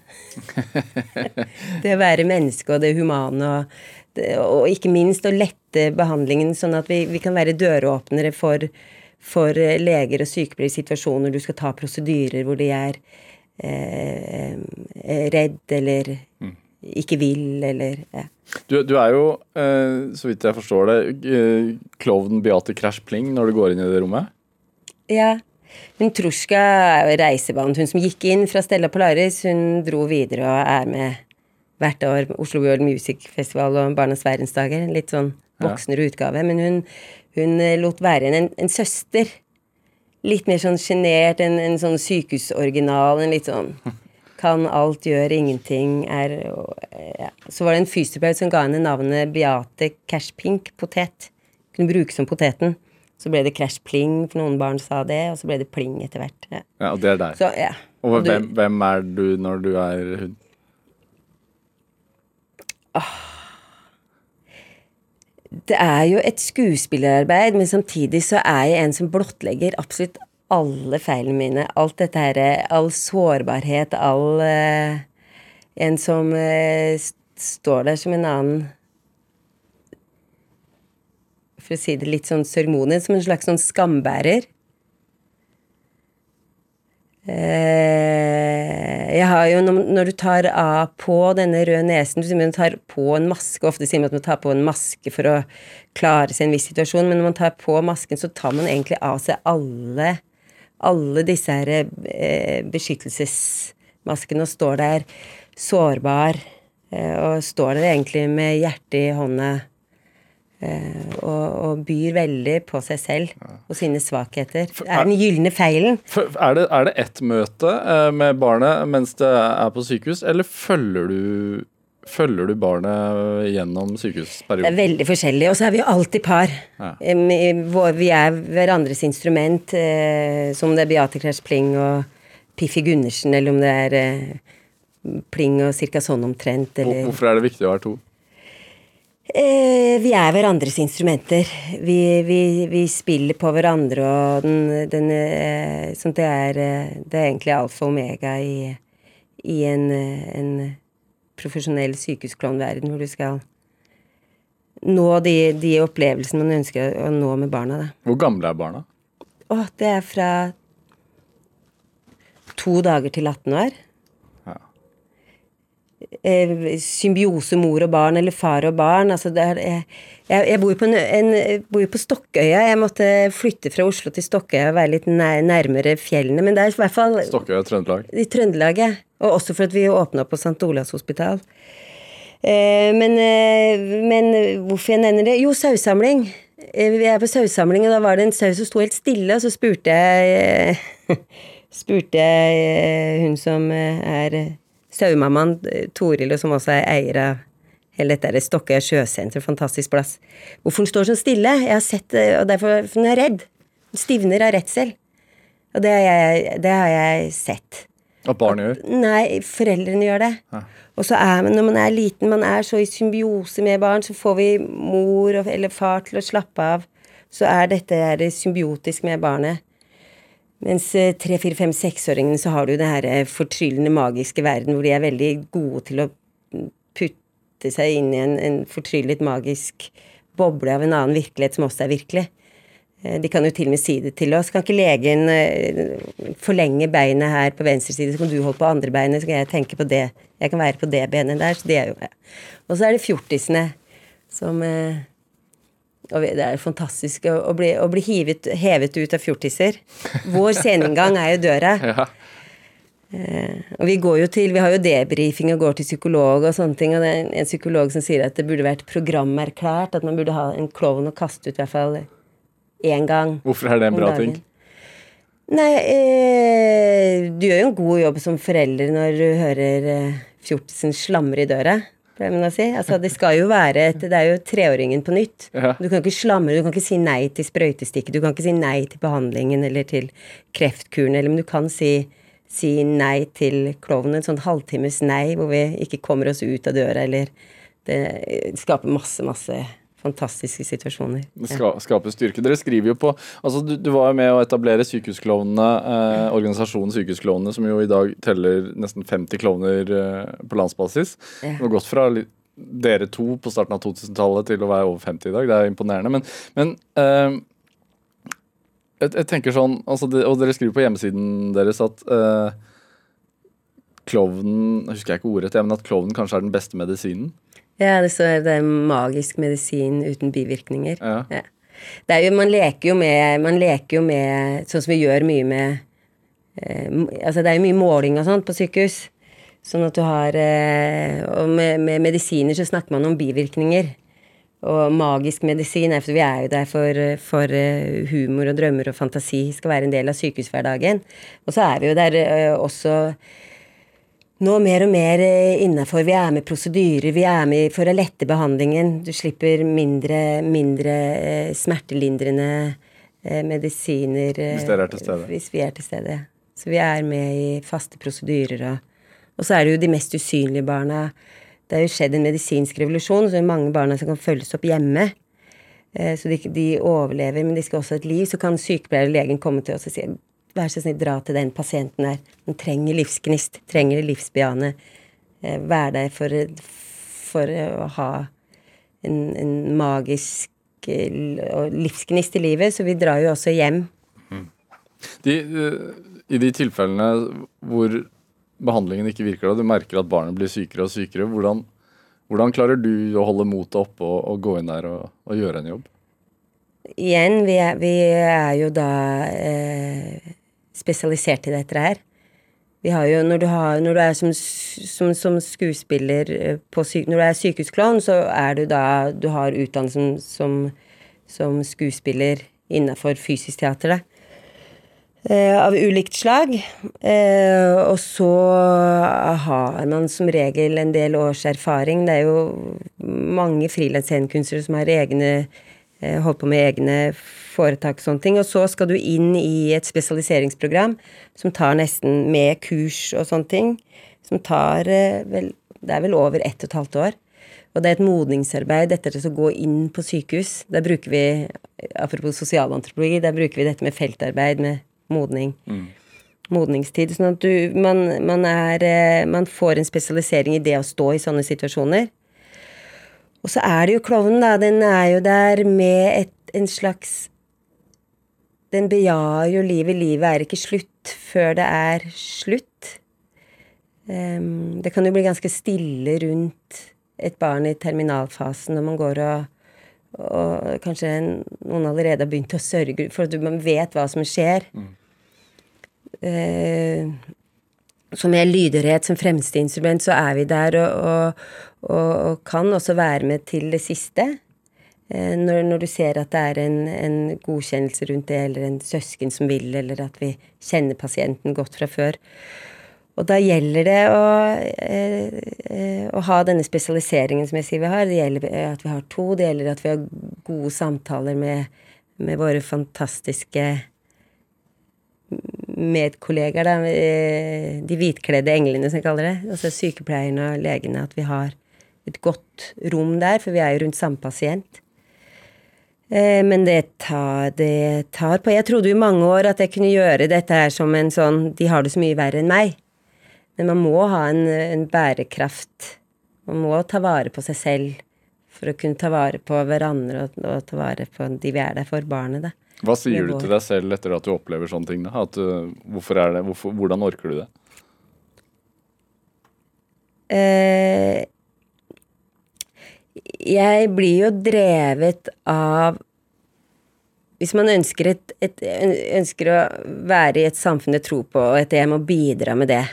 det å være menneske og det humane og, og ikke minst å lette behandlingen, sånn at vi, vi kan være døråpnere for for eh, leger og sykepleiere i situasjoner du skal ta prosedyrer hvor de er eh, eh, redd eller mm. Ikke vil, eller ja. du, du, er jo, eh, så vidt jeg forstår det, eh, klovnen Beate Crash Pling når du går inn i det rommet? Ja. Hun Truska er jo reiseband. Hun som gikk inn fra Stella Polaris, hun dro videre og er med hvert år Oslo World Music Festival og Barnas verdensdager. En litt sånn voksnere ja. utgave. Men hun, hun eh, lot være en, en søster. Litt mer sånn sjenert, en, en, sånn sykehusoriginal. En litt sånn kan alt, gjør ingenting, er ja. Så var det en fysioterapeut som ga henne navnet Beate Cashpink Potet. Kunne brukes som poteten. Så ble det Crash Pling, for noen barn sa det, og så ble det Pling etter hvert. Ja, ja og det er deg. Så, ja. Og, og hvem, hvem, er du når du er hund? Åh det er jo et skuespillerarbeid, men samtidig så er jeg en som blottlegger absolutt alle feilene mine. Alt dette her, all sårbarhet, all uh, En som uh, står der som en annen For å si det litt sånn sørgmodig, som en slags sånn skambærer. Uh, jeg har jo, når du tar av på denne røde nesen Du tar på en maske. Ofte sier man at man tar på en maske for å klare seg i en viss situasjon, men når man tar på masken, så tar man egentlig av seg alle, alle disse her eh, beskyttelsesmaskene og står der sårbar. Eh, og står der egentlig med hjertet i hånda Eh, og, og, byr veldig på seg selv og sine svakheter. Det er den gylne feilen. Er det, er det ett møte med barnet mens det er på sykehus, eller følger du Følger du barnet gjennom sykehusperioden? Det er veldig forskjellig. Og så er vi jo alltid par. Ja. Vi er hverandres instrument, eh, som det er Beate Klæsj Pling og Piffi Gundersen, eller om det er Pling og cirka sånn omtrent. Eller... Hvorfor er det viktig å være to? Eh, vi er hverandres instrumenter. Vi, vi, vi, spiller på hverandre, og den, den eh, sånn det, er, eh, det er egentlig alfa og omega i, i en, en profesjonell sykehusklovnverden, hvor du skal nå de, de, opplevelsene man ønsker å nå med barna. Da. Hvor gamle er barna? Å, det er fra to dager til 18 år. Eh, symbiose mor og barn, eller far og barn. Altså det er, jeg, jeg, jeg bor, på en, en, bor på Stokkøya. Jeg måtte flytte fra Oslo til Stokkøya og være litt nær, nærmere fjellene. Men det er i hvert fall Stokkøy, Trøndelag. i Trøndelag, ja. Og også for at vi åpna på St. Olavs hospital. Eh, men, eh, men hvorfor jeg nevner det? Jo, sausamling. Eh, Vi er på sausamling, og da var det en sau som sto helt stille, og så spurte jeg eh, Spurte jeg eh, hun som eh, er eh, sauemammaen, eh, Toril, som også er eier av hele dette Stokkøya sjøsenter, fantastisk plass. Hvorfor hun står så stille? Jeg har sett det, og derfor for hun er redd. Hun stivner av redsel. Og det har jeg, det har jeg sett. At barn gjør. Nei, foreldrene gjør det. Og så er man, når man er liten, man er så i symbiose med barn, så får vi mor eller far til å slappe av. Så er dette er symbiotisk med barnet. Mens eh, tre, fire, fem, seksåringene så har du det her eh, fortryllende magiske verden hvor de er veldig gode til å putte seg inn i en, en fortryllet magisk boble av en annen virkelighet som også er virkelig. Eh, De kan jo til og med si det til oss. Kan ikke legen forlenge beinet her på venstre side, så kan du holde på andre beinet, så kan jeg tenke på det. Jeg kan være på det benet der, så det er jo. Og så er det fjortisene som eh, og det er fantastisk å, bli, å bli hivet, hevet ut av fjortiser. Vår sceneinngang er jo døra. Ja. Eh, og vi går jo til, vi har jo debrifing og går til psykolog og sånne ting, og det er en, psykolog som sier at det burde vært programerklært, at man burde ha en klovn å kaste ut i hvert fall én gang. Hvorfor er det en bra ting? Nei, eh, du gjør jo en god jobb som forelder når du hører eh, fjortisen slamre i døra. Si. Altså, det skal jo være et, Det er jo treåringen på nytt. Ja. Du kan ikke slamre, du kan ikke si nei til sprøytestikket, du kan ikke si nei til behandlingen eller til kreftkuren, eller, men du kan si, si nei til klovnen. En sånn halvtimes nei hvor vi ikke kommer oss ut av døra, eller Det skaper masse, masse fantastiske situasjoner. Ska, skaper styrke. Dere skriver jo på altså Du, du var jo med å etablere Sykehusklovnene, eh, organisasjonen Sykehusklovnene, som jo i dag teller nesten 50 klovner eh, på landsbasis. Ja. Det har gått fra dere to på starten av 2000-tallet til å være over 50 i dag. Det er imponerende. Men, men eh, jeg, jeg tenker sånn altså det, Og dere skriver på hjemmesiden deres at eh, klovnen husker jeg ikke ordet, men at klovnen kanskje er den beste medisinen. Ja, det står det er magisk medisin uten bivirkninger. Ja. Det er jo, man leker jo med Man leker jo med Sånn som vi gjør mye med eh, Altså, det er jo mye måling og sånt på sykehus. Sånn at du har eh, Og med, med medisiner så snakker man om bivirkninger. Og magisk medisin er for vi er jo der for, for eh, humor og drømmer og fantasi skal være en del av sykehushverdagen. Og så er vi jo der eh, også nå mer og mer innafor. Vi er med i prosedyrer, vi er med for å lette behandlingen. Du slipper mindre, mindre eh, smertelindrende eh, medisiner eh, Hvis dere er til stede. Hvis vi er til stede. Så vi er med i faste prosedyrer. Og, og så er det jo de mest usynlige barna. Det har jo skjedd en medisinsk revolusjon, så det er mange barna som kan følges opp hjemme. Eh, Så de, de overlever, men de skal også ha et liv. Så kan sykepleier og legen komme til oss og si vær så snill, dra til den pasienten der. Den trenger livsgnist, trenger livsbejaende. Eh, Vær der for, for å ha en, en magisk eh, livsgnist i livet, så vi drar jo også hjem. De, eh, I de tilfellene hvor behandlingen ikke virker, og du merker at barnet blir sykere og sykere, hvordan, hvordan klarer du å holde motet oppe og, og gå inn der og, og gjøre en jobb? Igjen, vi er, vi er jo da eh, spesialisert i dette her. Vi har jo, når du, har, når du er som, som, som skuespiller eh, på Når du er sykehusklovn, så er du da Du har utdannelse som, som, skuespiller innafor fysisk teater, da. Eh, av ulikt slag. Eh, og så har man som regel en del års erfaring. Det er jo mange frilansscenekunstnere som har egne holdt på med egne foretak og sånne ting. Og så skal du inn i et spesialiseringsprogram som tar nesten med kurs og sånne ting. Som tar eh, vel Det er vel over ett og et halvt år. Og det er et modningsarbeid dette til å gå inn på sykehus. Der bruker vi, apropos sosialantropologi, der bruker vi dette med feltarbeid, med modning. Modningstid. Sånn at du man, man er eh, Man får en spesialisering i det å stå i sånne situasjoner. Og så er det jo klovnen, da. Den er jo der med et, en slags Den bejaer jo livet. Livet er ikke slutt før det er slutt. Um, det kan jo bli ganske stille rundt et barn i terminalfasen når man går og og kanskje noen allerede har begynt å sørge for at man vet hva som skjer. Mm. Eh, som med lydhørhet som fremste instrument, så er vi der og, og, og, og kan også være med til det siste. Eh, når, når, du ser at det er en, en, godkjennelse rundt det, eller en søsken som vil, eller at vi kjenner pasienten godt fra før. Og da gjelder det å, eh, eh, å, ha denne spesialiseringen som jeg sier vi har. Det gjelder at vi har to. Det gjelder at vi har gode samtaler med, med våre fantastiske medkollegaer, da. Eh, de hvitkledde englene, som jeg kaller det. Altså sykepleierne og legene. At vi har et godt rom der, for vi er jo rundt samme pasient. Men det tar, det tar på Jeg trodde i mange år at jeg kunne gjøre dette her som en sånn De har det så mye verre enn meg. Men man må ha en, en, bærekraft. Man må ta vare på seg selv for å kunne ta vare på hverandre og, og ta vare på de vi er der for, barnet. Da. Hva sier du til deg selv etter at du opplever sånne ting? Da? At, uh, hvorfor er det, hvorfor, hvordan orker du det? Uh, jeg blir jo drevet av Hvis man ønsker, et, et, ønsker å være i et samfunn jeg tror på, og at jeg må bidra med det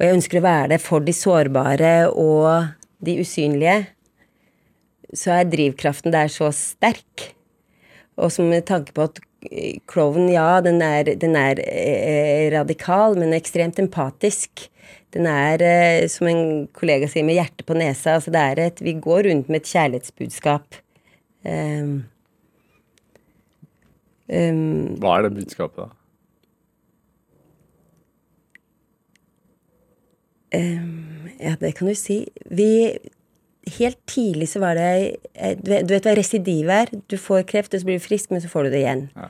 og jeg ønsker å være det for de sårbare og de usynlige, så er drivkraften der så sterk. Og som med tanke på at Croven, ja, den er, den er eh, radikal, men ekstremt empatisk. Den er, eh, som en kollega sier, med hjertet på nesa. Altså det er et Vi går rundt med et kjærlighetsbudskap. Um, um, Hva er det budskapet, da? Um, ja, det kan du si. Vi Helt tidlig så var det eh, Du vet hva residiv er? Du får kreft, og så blir du frisk, men så får du det igjen. Ja.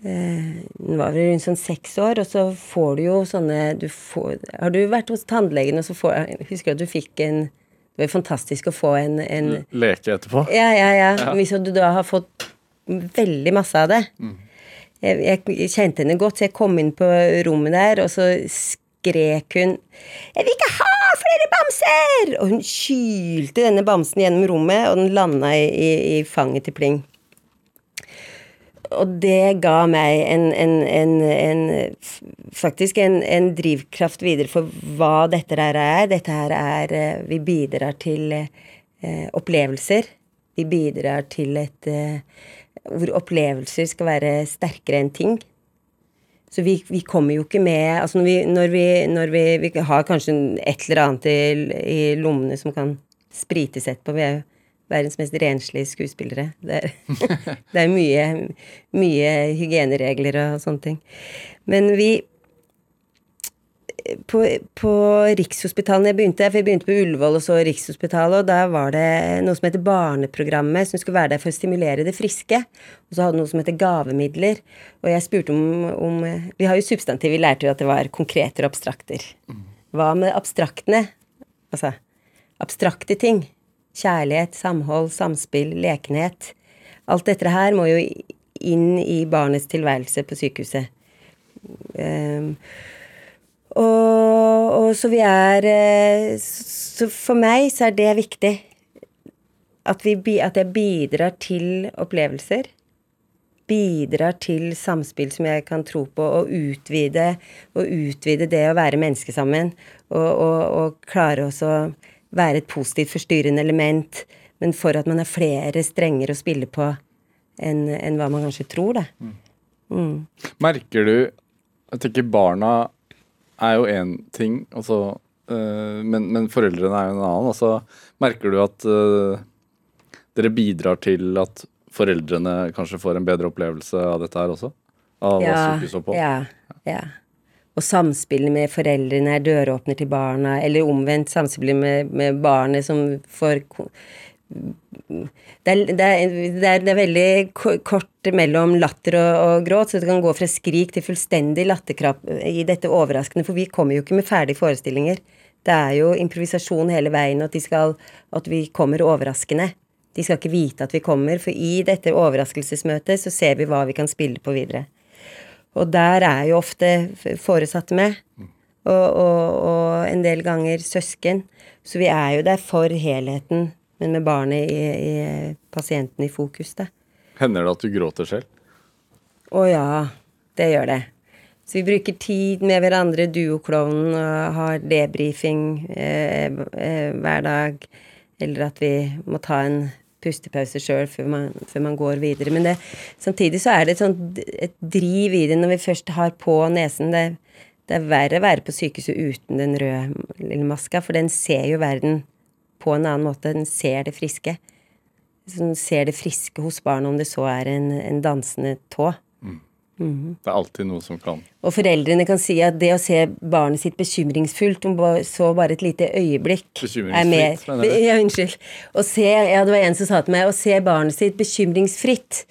Uh, var vel rundt sånn seks år, og så får du jo sånne du får, Har du vært hos tannlegen, og så får Husker du at du fikk en Det var fantastisk å få en, en Leke etterpå? Ja, ja, ja. ja. Hvis du da har fått veldig masse av det. Mm. Jeg, jeg, kjente henne godt, så jeg kom inn på rommet der, og så skrek hun 'Jeg vil ikke ha flere bamser!' Og hun kylte denne bamsen gjennom rommet, og den landa i, i, i fanget til Pling. Og det ga meg en, en, en, faktisk en, drivkraft videre for hva dette her er. Dette her er eh, Vi bidrar til eh, opplevelser. Vi bidrar til et eh, Hvor opplevelser skal være sterkere enn ting. Så vi, vi, kommer jo ikke med Altså når vi, når vi, når vi, har kanskje et eller annet i, i, lommene som kan sprites etterpå. Vi er jo verdens mest renslige skuespillere. Det er, det er mye, mye hygieneregler og sånne ting. Men vi på, på Rikshospitalet jeg begynte, for jeg begynte på Ullevål og så Rikshospitalet, og da var det noe som heter Barneprogrammet, som skulle være der for å stimulere det friske. Og så hadde det noe som heter gavemidler. Og jeg spurte om, om Vi har jo substantiv, vi lærte jo at det var konkreter og abstrakter. Hva med abstraktene? Altså abstrakte ting. Kjærlighet, samhold, samspill, lekenhet. Alt dette her må jo inn i barnets tilværelse på sykehuset. Um, og, og, så vi er eh, Så for meg så er det viktig. At, vi, at jeg bidrar til opplevelser. Bidrar til samspill som jeg kan tro på, og utvide, og utvide det å være menneske sammen. Og, og, og klare også å være et positivt forstyrrende element. Men for at man har flere strenger å spille på enn, en hva man kanskje tror, da. Mm. Mm. Merker du at ikke barna er jo én ting, altså, uh, men, men, foreldrene er jo en annen. Altså, merker du at uh, dere bidrar til at foreldrene kanskje får en bedre opplevelse av dette her også? Av ja, sykehusopphold? Ja, ja. Og samspillet med foreldrene er døråpner til barna, eller omvendt samspillet med, med barnet som får det er, det, er, det, er, veldig kort mellom latter og, og, gråt, så det kan gå fra skrik til fullstendig latterkrapp i dette overraskende, for vi kommer jo ikke med ferdige forestillinger. Det er jo improvisasjon hele veien, at, skal, at vi kommer overraskende. De skal ikke vite at vi kommer, for i dette overraskelsesmøtet så ser vi hva vi kan spille på videre. Og der er jo ofte foresatte med. Og, og, og en del ganger søsken. Så vi er jo der for helheten, men med barnet i, i pasienten i fokus, da. Hender det at du gråter selv? Å ja, det gjør det. Så vi bruker tid med hverandre, duoklovnen, og har debrifing eh, eh, hver dag. Eller at vi må ta en pustepause sjøl før, før, man går videre. Men det, samtidig så er det et, sånt, et driv i det når vi først har på nesen. Det, det er verre å være på sykehuset uten den røde lille maska, for den ser jo verden på en annen måte. Den ser det friske. Den ser det friske hos barnet, om det så er en, en dansende tå. Mm. Det er alltid noe som kan Og foreldrene kan si at det å se barnet sitt bekymringsfullt om så bare et lite øyeblikk Bekymringsfritt, mener du? Ja, unnskyld. Se, ja, det var en som sa til meg å se barnet sitt bekymringsfritt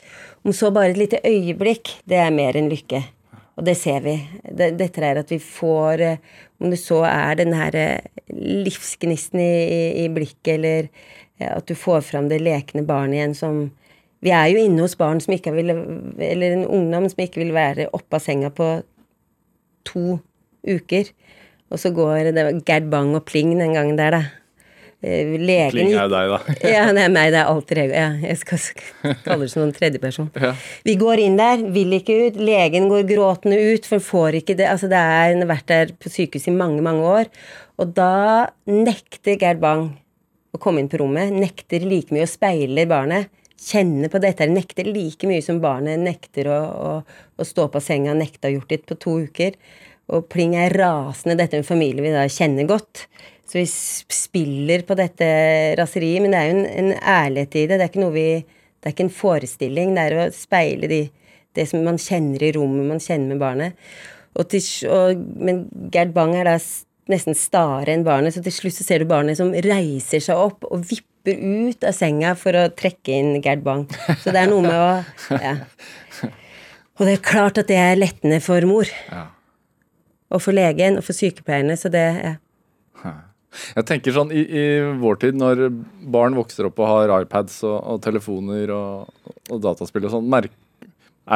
om så bare et lite øyeblikk, det er mer enn lykke. Og det ser vi. Dette er at vi får eh, Om det så er den her eh, livsgnisten i, i, i blikket, eller at du får fram det lekne barnet igjen som vi er jo inne hos barn som ikke vil Eller en ungdom som ikke vil være oppe av senga på to uker. Og så går det Gerd Bang og Pling den gangen der, da. Eh, legen Pling er deg, da. ja, det er meg. Det er alter ego. Ja, jeg skal kalle det som en tredjeperson. Ja. Vi går inn der, vil ikke ut. Legen går gråtende ut, for får ikke det Altså, det er vært der på sykehus i mange, mange år. Og da nekter Gerd Bang å komme inn på rommet. Nekter like mye å speile barnet kjenner på dette, nekter like mye som barnet nekter å, å, å stå på senga, nekta gjort det på to uker. Og Pling er rasende. Dette er en familie vi da kjenner godt. Så vi spiller på dette raseriet, men det er jo en, en ærlighet i det. Det er ikke noe vi Det er ikke en forestilling. Det er å speile de, det som man kjenner i rommet man kjenner med barnet. Og til, og, men Gerd Bang er da nesten stare enn barnet, så til slutt så ser du barnet som reiser seg opp og vipper ut av senga for å trekke inn Gerd Bang. Så det er noe med å ja. Og det er klart at det er lettende for mor. Ja. Og for legen og for sykepleierne, så det ja. Jeg tenker sånn i, i, vår tid, når barn vokser opp og har iPads og, og telefoner og, og dataspill og sånn, er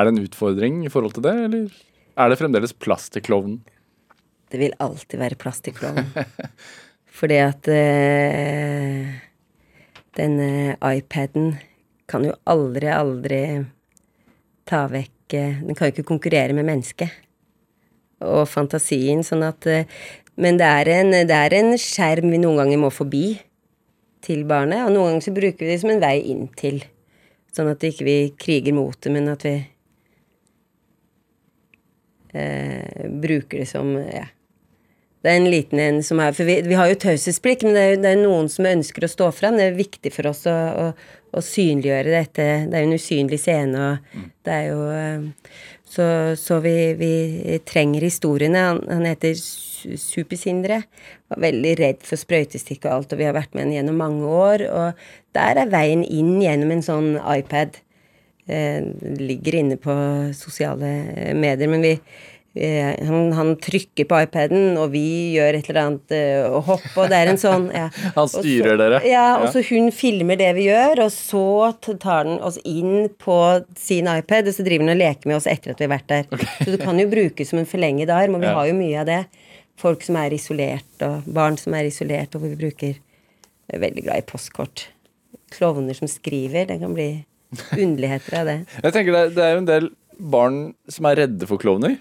det en utfordring i forhold til det, eller er det fremdeles plass til klovnen? Det vil alltid være plass til klovnen. Fordi at eh, denne iPaden kan jo aldri, aldri ta vekk eh, Den kan jo ikke konkurrere med mennesket og fantasien, sånn at eh, Men det er, en, det er en skjerm vi noen ganger må forbi til barnet, og noen ganger så bruker vi det som en vei inn til. Sånn at ikke vi kriger mot det, men at vi eh, bruker det som ja, det er en liten en som er For vi, vi har jo taushetsplikt, men det er, det er, noen som ønsker å stå fram. Det er viktig for oss å, å, å synliggjøre dette. Det er jo en usynlig scene, og mm. det er jo eh, Så, så vi, vi, trenger historiene. Han, han heter Supersindre. Var veldig redd for sprøytestikk og alt, og vi har vært med han gjennom mange år. Og der er veien inn gjennom en sånn iPad. Eh, ligger inne på sosiale medier, men vi han, han, trykker på iPaden, og vi gjør et eller annet og hopp, og det er en sånn ja. Han styrer så, dere? Ja, og så hun filmer det vi gjør, og så tar den oss inn på sin iPad, og så driver den og leker med oss etter at vi har vært der. Okay. Så det kan jo brukes som en forlenget arm, og vi ja. har jo mye av det. Folk som er isolert, og barn som er isolert, og hvor vi bruker Jeg er veldig glad i postkort. Klovner som skriver. Det kan bli underligheter av det. Jeg tenker det, det er jo en del barn som er redde for klovner.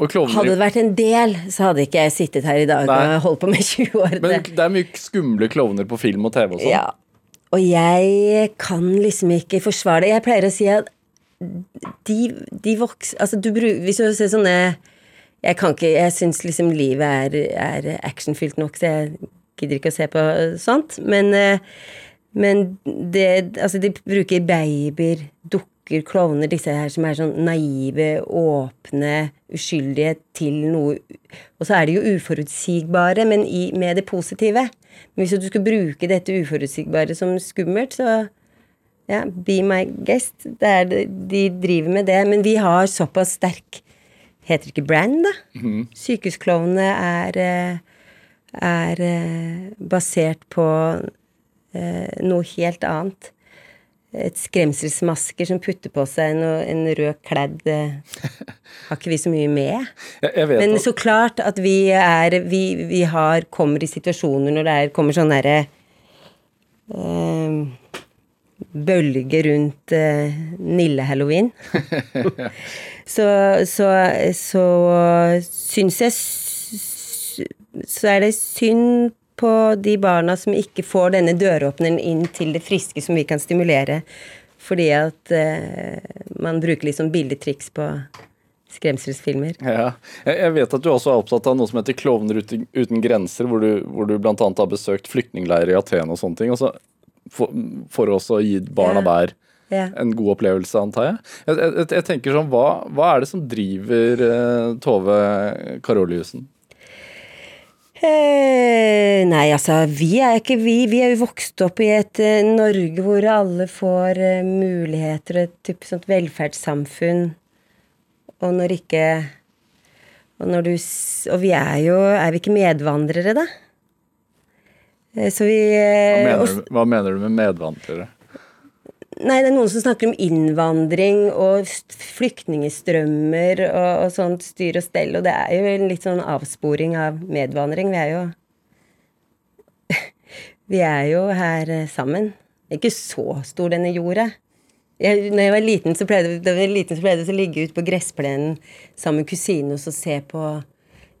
Hadde det vært en del, så hadde ikke jeg sittet her i dag Nei. og holdt på med 20 år. Men det er mye skumle klovner på film og TV og sånn. Ja. Og jeg kan liksom ikke forsvare det. Jeg pleier å si at de, de vokser Altså, du bruker Hvis du ser sånne Jeg kan ikke Jeg syns liksom livet er, er actionfylt nok, så jeg gidder ikke å se på sånt. Men, eh, men det Altså, de bruker babyer, dukker dukker, klovner, disse her som er sånn naive, åpne, uskyldige til noe Og så er de jo uforutsigbare, men i, med det positive. Men hvis du skulle bruke dette uforutsigbare som skummelt, så ja, be my guest. Det er det, de driver med det. Men vi har såpass sterk Heter det ikke brand, da? Mm. Sykehusklovnene er, eh, er eh, basert på eh, noe helt annet. Et skremselsmasker som putter på seg en, en rød kledd Har ikke vi så mye med. Jeg, jeg Men så klart at vi er Vi, vi har, kommer i situasjoner når det er, kommer sånn derre eh, Bølge rundt eh, Nille-halloween. så, så, så syns jeg Så er det synd på de barna som ikke får denne døråpneren inn til det friske som vi kan stimulere, fordi at eh, man bruker litt sånn billigtriks på skremselsfilmer. ja, jeg, vet at du også er opptatt av noe som heter Klovner uten, uten grenser, hvor du, hvor du bl.a. har besøkt flyktningleirer i Aten og sånne ting. Altså, for, for også å gi barna Ja. der Ja. en god opplevelse, antar jeg. Jeg, jeg, jeg tenker sånn, hva, hva er det som driver eh, Tove Karoliussen? Eh, nei, altså, vi er ikke vi. Vi er jo vokst opp i et eh, Norge hvor alle får eh, muligheter, et type sånt velferdssamfunn. Og når ikke Og når du Og vi er jo Er vi ikke medvandrere, da? Eh, så vi Hva eh, mener, og, du, hva mener du med medvandrere? Nei, det er noen som snakker om innvandring og flyktningstrømmer og, og sånt styr og stell, og det er jo en litt sånn avsporing av medvandring. Vi er jo Vi er jo her eh, sammen. Ikke så stor, denne jorda. Jeg, når jeg var liten, så pleide, da jeg var liten, så pleide jeg å ligge ute på gressplenen sammen med kusine og se på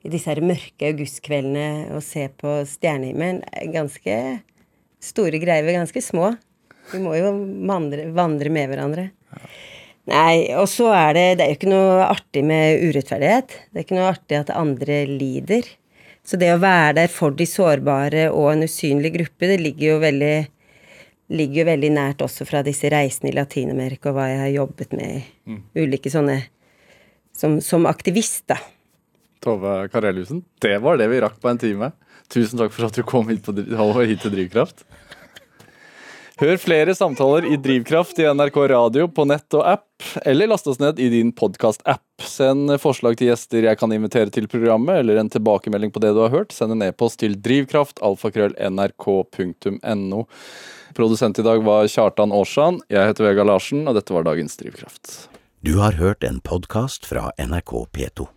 disse her mørke augustkveldene og se på stjernehimmelen. Er Ganske store greier. Er ganske små. Vi må jo vandre, vandre med hverandre. Nei, og så er det Det er jo ikke noe artig med urettferdighet. Det er ikke noe artig at andre lider. Så det å være der for de sårbare og en usynlig gruppe, det ligger jo veldig ligger jo veldig nært også fra disse reisene i Latin-Amerika og hva jeg har jobbet med i ulike sånne som, som aktivist, da. Tove Kareliussen, det var det vi rakk på en time. Tusen takk for at du kom hit, på, hit til Drivkraft. Hør flere samtaler i Drivkraft i NRK Radio på nett og app, eller last oss ned i din podkast-app. Send forslag til gjester jeg kan invitere til programmet, eller en tilbakemelding på det du har hørt. Send en e-post til drivkraft.alfakrøll.nrk.no. Produsent i dag var Kjartan Aarsand. Jeg heter Vega Larsen, og dette var dagens Drivkraft. Du har hørt en podkast fra NRK P2.